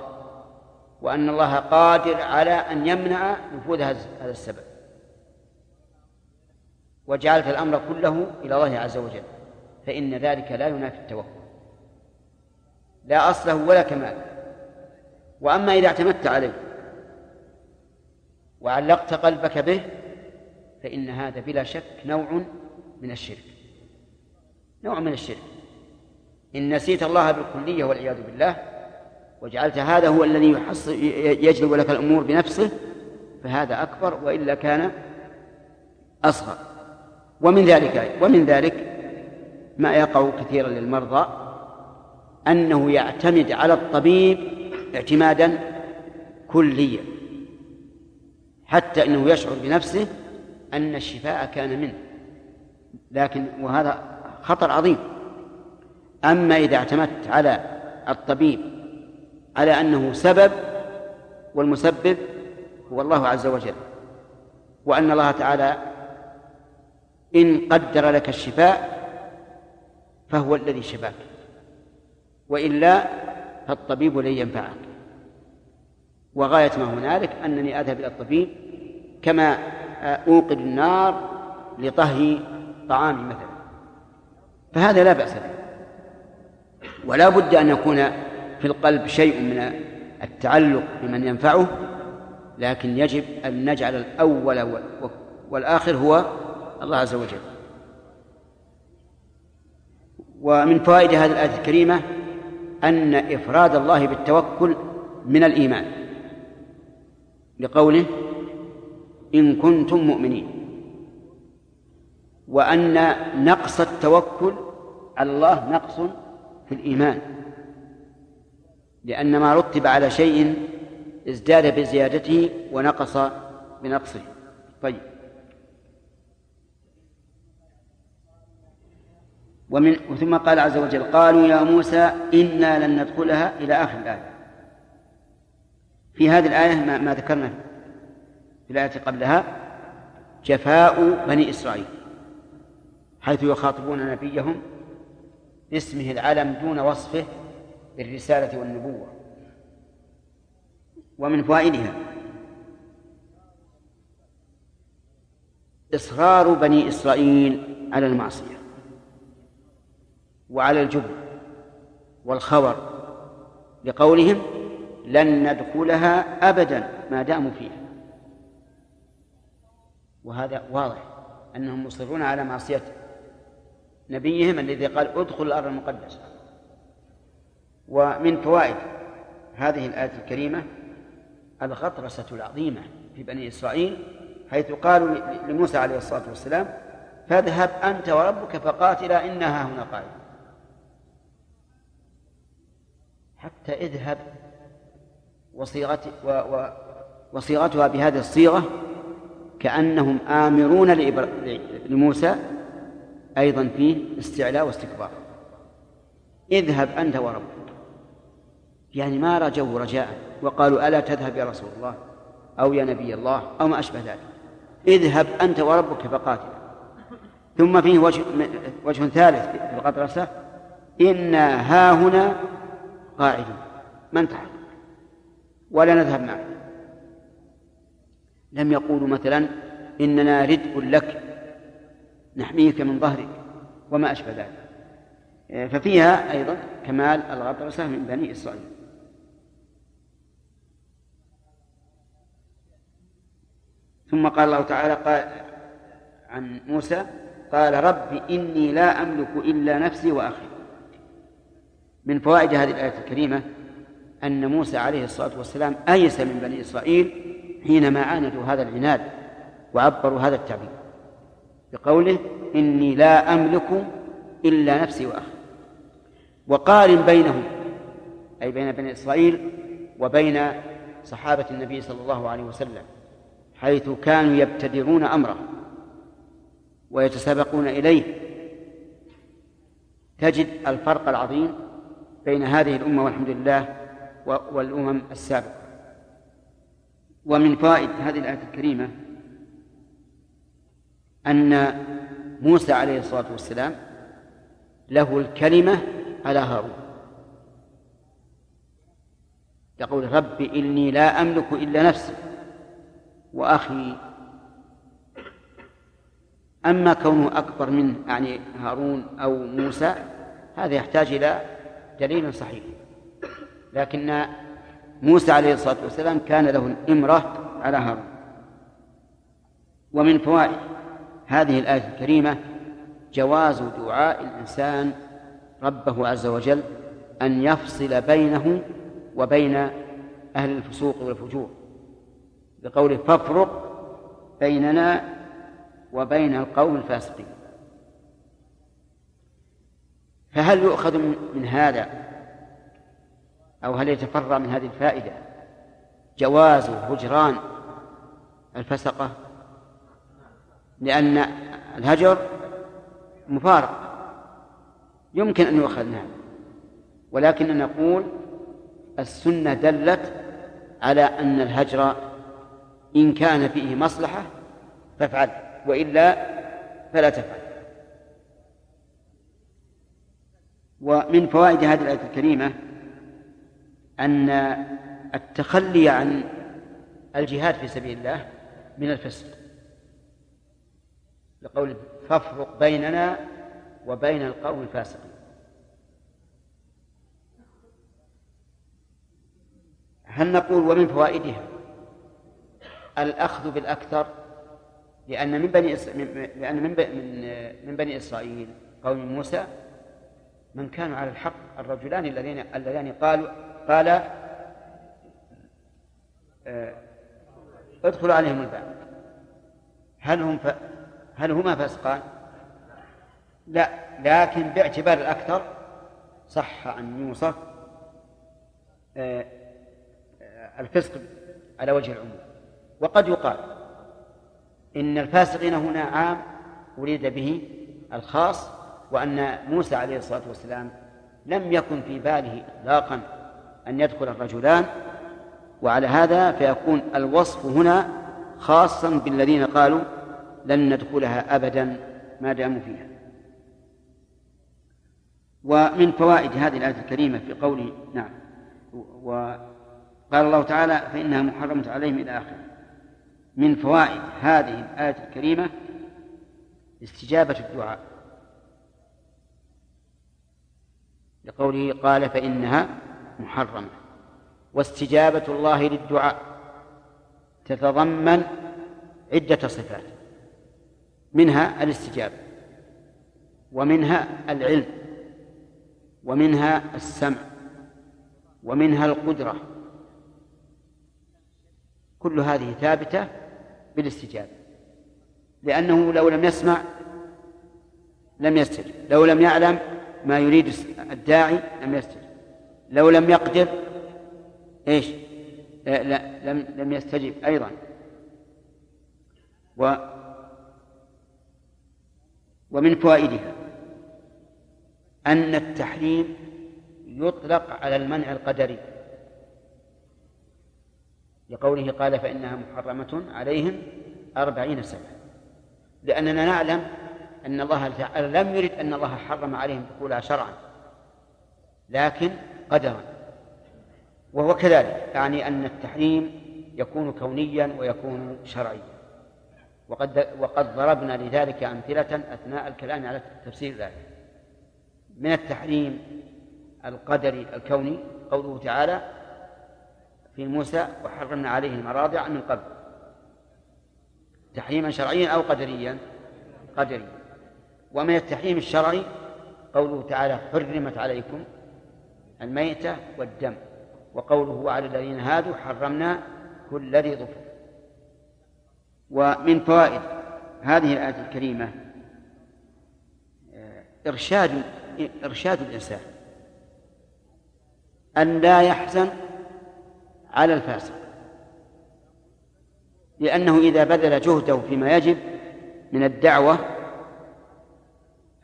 Speaker 1: وأن الله قادر على أن يمنع نفوذ هذا السبب. وجعلت الأمر كله إلى الله عز وجل فإن ذلك لا ينافي التوكل. لا أصله ولا كمال. وأما إذا اعتمدت عليه وعلقت قلبك به فإن هذا بلا شك نوع من الشرك. نوع من الشرك. إن نسيت الله بالكلية والعياذ بالله وجعلت هذا هو الذي يجلب لك الأمور بنفسه فهذا أكبر وإلا كان أصغر. ومن ذلك ومن ذلك ما يقع كثيرا للمرضى أنه يعتمد على الطبيب اعتمادا كليا حتى أنه يشعر بنفسه أن الشفاء كان منه. لكن وهذا خطر عظيم. أما إذا اعتمدت على الطبيب على أنه سبب والمسبب هو الله عز وجل وأن الله تعالى إن قدر لك الشفاء فهو الذي شفاك. وإلا فالطبيب لن ينفعك. وغاية ما هنالك أنني أذهب إلى الطبيب كما أوقد النار لطهي طعامي مثلا. فهذا لا بأس به. ولا بد أن يكون في القلب شيء من التعلق بمن ينفعه لكن يجب أن نجعل الأول والآخر هو الله عز وجل. ومن فوائد هذه الآية الكريمة أن إفراد الله بالتوكل من الإيمان. لقوله إن كنتم مؤمنين. وأن نقص التوكل على الله نقص في الإيمان. لأن ما رتب على شيء ازداد بزيادته ونقص بنقصه. طيب. ومن ثم قال عز وجل قالوا يا موسى إنا لن ندخلها إلى آخر الآية. في هذه الآية ما, ما ذكرنا في الآية قبلها جفاء بني إسرائيل حيث يخاطبون نبيهم باسمه العلم دون وصفه بالرسالة والنبوة ومن فوائدها إصرار بني إسرائيل على المعصية. وعلى الجبن والخور لقولهم لن ندخلها أبدا ما داموا فيها. وهذا واضح أنهم مصرون على معصية نبيهم الذي قال ادخل الأرض المقدسة. ومن فوائد هذه الآية الكريمة الغطرسة العظيمة في بني إسرائيل حيث قالوا لموسى عليه الصلاة والسلام فاذهب أنت وربك فقاتلا إنها هنا قائل حتى اذهب وصيغت و و وصيغتها بهذه الصيغة كأنهم آمرون لموسى أيضا فيه استعلاء واستكبار. اذهب أنت وربك. يعني ما رجوا رجاء وقالوا ألا تذهب يا رسول الله أو يا نبي الله أو ما أشبه ذلك. اذهب أنت وربك فقاتل ثم فيه وجه, وجه ثالث في الغطرسة. إنا ها هنا قاعدون ما انتهى. ولا نذهب معك لم يقولوا مثلا إننا ردء لك. نحميك من ظهرك. وما أشبه ذلك. ففيها أيضا كمال الغطرسة من بني إسرائيل. ثم قال الله تعالى قال عن موسى قال رب إني لا أملك إلا نفسي وأخي. من فوائد هذه الآية الكريمة أن موسى عليه الصلاة والسلام أيس من بني إسرائيل حينما عاندوا هذا العناد وعبروا هذا التعبير بقوله إني لا أملك إلا نفسي وأخي. وقارن بينهم أي بين بني إسرائيل وبين صحابة النبي صلى الله عليه وسلم حيث كانوا يبتدرون أمره ويتسابقون إليه تجد الفرق العظيم بين هذه الأمة والحمد لله والأمم السابقة. ومن فوائد هذه الآية الكريمة أن موسى عليه الصلاة والسلام له الكلمة على هارون. يقول رب إني لا أملك إلا نفسي وأخي. أما كونه أكبر منه يعني هارون أو موسى هذا يحتاج إلى دليل صحيح. لكن موسى عليه الصلاة والسلام كان له الإمرة على هارون. ومن فوائد هذه الآية الكريمة جواز دعاء الإنسان ربه عز وجل أن يفصل بينه وبين أهل الفسوق والفجور. بقوله فافرق بيننا وبين القوم الفاسقين. فهل يؤخذ من هذا؟ أو هل يتفرع من هذه الفائدة؟ جواز هجران الفسقة؟ لأن الهجر مفارق يمكن أن يؤخذ من هذا ولكن نقول السنة دلت على أن الهجر إن كان فيه مصلحة فافعل وإلا فلا تفعل. ومن فوائد هذه الآية الكريمة أن التخلي عن الجهاد في سبيل الله من الفسق لقول فافرق بيننا وبين القوم الفاسقين هل نقول ومن فوائدها الأخذ بالأكثر لأن من بني. لأن. من من بني إسرائيل قوم موسى من كانوا على الحق الرجلان الذين اللذان قالوا قال آه، ادخلوا عليهم الباب هل هم ف... هل هما فاسقان؟ لا لكن باعتبار الأكثر صح أن يوصف آه، الفسق على وجه العموم وقد يقال إن الفاسقين هنا عام أريد به الخاص وأن موسى عليه الصلاة والسلام لم يكن في باله إطلاقا أن يدخل الرجلان وعلى هذا فيكون الوصف هنا خاصا بالذين قالوا لن ندخلها أبدا ما داموا فيها. ومن فوائد هذه الآية الكريمة في قوله نعم وقال الله تعالى فإنها محرمة عليهم إلى آخره. من فوائد هذه الآية الكريمة استجابة الدعاء. لقوله قال فإنها محرمة. واستجابة الله للدعاء. تتضمن عدة صفات. منها الاستجابة. ومنها العلم. ومنها السمع. ومنها القدرة. كل هذه ثابتة بالاستجابة. لأنه لو لم يسمع لم يستجب. لو لم يعلم ما يريد الداعي لم يستجب. لو لم يقدر إيش؟ لا, لا لم لم يستجب أيضا. و ومن فوائدها أن التحريم يطلق على المنع القدري. لقوله قال فإنها محرمة عليهم أربعين سنة. لأننا نعلم أن الله لم يرد أن الله حرم عليهم دخولها شرعا لكن قدرا. وهو كذلك يعني أن التحريم يكون كونيا ويكون شرعيا. وقد وقد ضربنا لذلك أمثلة أثناء الكلام على تفسير الآية من التحريم القدري الكوني قوله تعالى في موسى وحرمنا عليه المراضع من قبل تحريما شرعيا أو قدريا؟ قدريا. ومن التحريم الشرعي قوله تعالى حرمت عليكم الميتة والدم وقوله وعلى الذين هادوا حرمنا كل ذي ظفر. ومن فوائد هذه الآية الكريمة آه، إرشاد إرشاد الإنسان أن لا يحزن على الفاسق لأنه إذا بذل جهده فيما يجب من الدعوة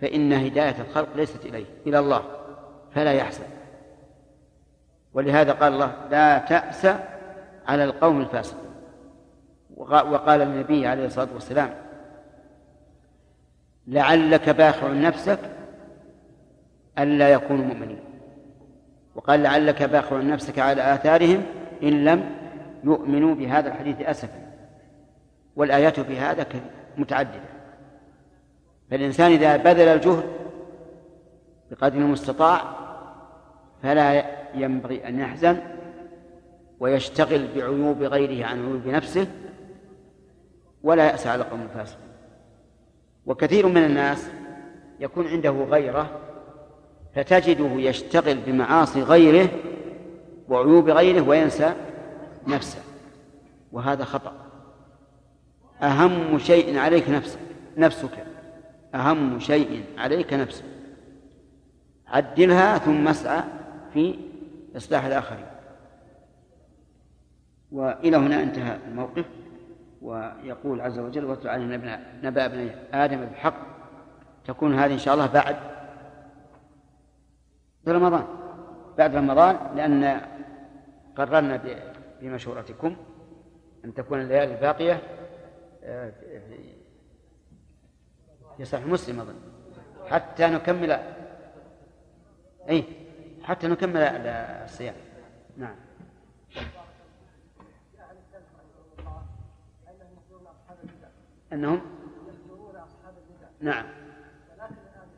Speaker 1: فإن هداية الخلق ليست إليه إلى الله فلا يحزن ولهذا قال الله لا تأس على القوم الفاسقين. وقال النبي عليه الصلاة والسلام لعلك باخع نفسك ألا يكونوا مؤمنين. وقال لعلك باخع نفسك على آثارهم إن لم يؤمنوا بهذا الحديث أسفا. والآيات في هذا متعددة. فالإنسان إذا بذل الجهد بقدر المستطاع فلا ينبغي أن يحزن ويشتغل بعيوب غيره عن عيوب نفسه ولا يأس على قوم الفاسقين وكثير من الناس يكون عنده غيرة فتجده يشتغل بمعاصي غيره وعيوب غيره وينسى نفسه وهذا خطأ. أهم شيء عليك نفسك نفسك. أهم شيء عليك نفسك. عدلها ثم اسعى في إصلاح الآخرين. وإلى هنا انتهى الموقف. ويقول عز وجل واتل علينا نبأ ابن آدم بالحق. تكون هذه إن شاء الله بعد برمضان بعد رمضان لأن قررنا بمشورتكم أن تكون الليالي الباقية آه، في صحيح مسلم أظن حتى نكمل أي حتى نكمل الصيام. نعم. أنهم؟ نعم. ولكن الآن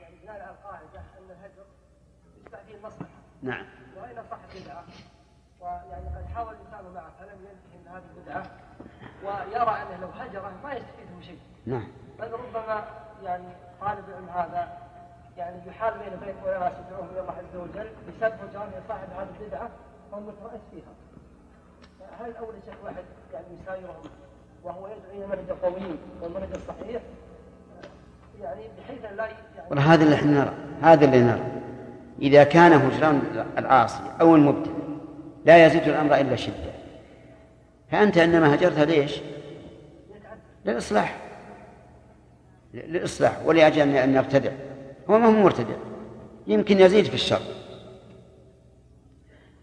Speaker 1: يعني بناء على القاعدة أن الهجر فيه المصلحة نعم. وإن صحت بدعة ويعني قد حاول الإنسان معه فلم ينتهي من هذه البدعة ويرى أنه لو هجره ما يستفيد من شيء. نعم. بل ربما يعني طالب العلم هذا يعني يحال بين بين اناس يدعوهم إلى الله عز وجل بسبب هجران صاحب هذه البدعة وهو مترأس فيها. هل الأول شيخ واحد يعني يسايرهم وهو يدعو إلى المنهج القويم والمنهج الصحيح؟ يعني بحيث لا يعني هذا اللي إحنا نرى. هذا اللي نرى. إذا كان هجران العاصي أو المبتدع لا يزيد الأمر إلا شدة. فأنت إنما هجرت ليش؟ للإصلاح. للاصلاح ولاجل أن يبتدع. هو ما هو مرتدع. يمكن يزيد في الشر.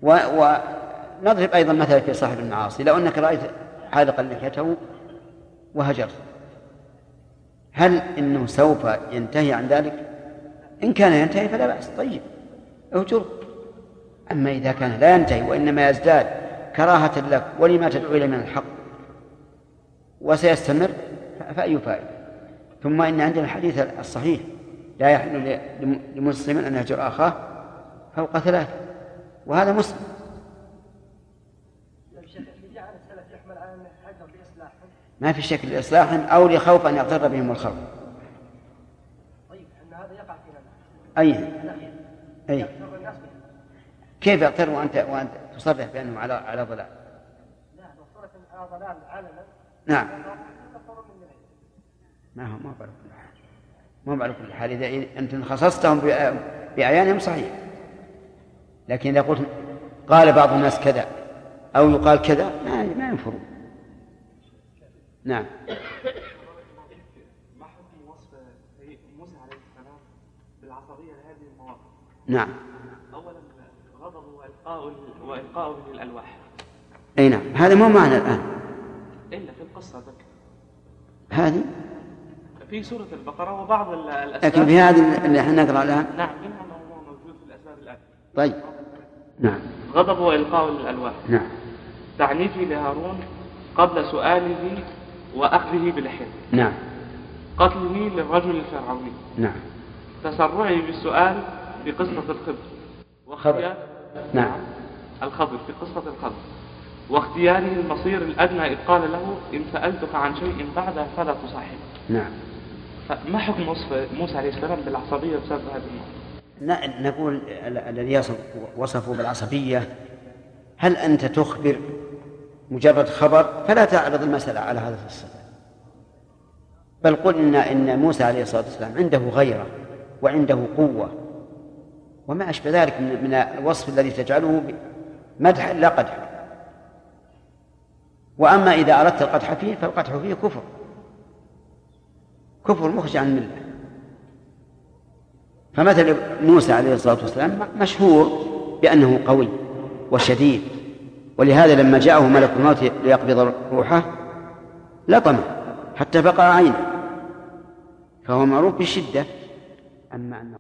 Speaker 1: ونضرب أيضا مثلا في صاحب المعاصي. لو أنك رأيت حالقا لحيته وهجر. هل إنه سوف ينتهي عن ذلك؟ إن كان ينتهي فلا بأس. طيب اهجر. أما إذا كان لا ينتهي وإنما يزداد كراهة لك ولما تدعو إليه من الحق وسيستمر فأي فائدة؟ ثم إن عندنا الحديث الصحيح لا يحل لمسلم أن يهجر أخاه فوق ثلاثة وهذا مسلم. ما في شك لإصلاحهم أو لخوف أن يغتر بهم الخلق طيب أن هذا يقع في أي. أي. كيف يغتر وأنت وأنت تصرح بأنهم على على ضلال؟ لا لو على ضلال علنا نعم. ما هو ما على كل حال ما على كل حال إذا أنت خصصتهم بأعيانهم صحيح. لكن إذا قلت قال بعض الناس كذا أو يقال كذا ما ما ينفرون نعم. ما حكم وصف موسى عليه السلام بالعصبية لهذه المواقف؟ نعم. أولا غضب وإلقاء وإلقاء للألواح أي نعم. هذا مو معنى الآن. إلا في القصة ذكر. هذه؟ في سورة البقرة وبعض الأسباب. لكن في هذه اللي إحنا نقرأ الآن نعم منها ما هو موجود في الأسباب الآن طيب. نعم. غضب وإلقاء للألواح نعم. تعنيفي لهارون قبل سؤاله
Speaker 7: وأخذه بلحيته
Speaker 1: نعم.
Speaker 7: قتله للرجل الفرعوني.
Speaker 1: نعم.
Speaker 7: تسرعي بالسؤال في قصة الخضر واختيار
Speaker 1: نعم.
Speaker 7: الخضر في قصة الخضر واختياره المصير الأدنى إذ قال له إن سألتك عن شيء بعده فلا تصاحب
Speaker 1: نعم.
Speaker 7: فما حكم وصف موسى عليه السلام بالعصبية بسبب هذه؟
Speaker 1: ن- نقول ال- الذي وصفه بالعصبية هل أنت تخبر مجرد خبر؟ فلا تعرض المسألة على هذا الصفة بل قل إن, موسى عليه الصلاة والسلام عنده غيرة وعنده قوة. وما أشبه ذلك من, من الوصف الذي تجعله مدحا لا قدحا وأما إذا أردت القدح فيه فالقدح فيه كفر. كفر مخرج عن المله فمثل موسى عليه الصلاة والسلام مشهور بأنه قوي وشديد. ولهذا لما جاءه ملك الموت ليقبض روحه لطمه حتى فقع عينه. فهو معروف بالشدة أما أنه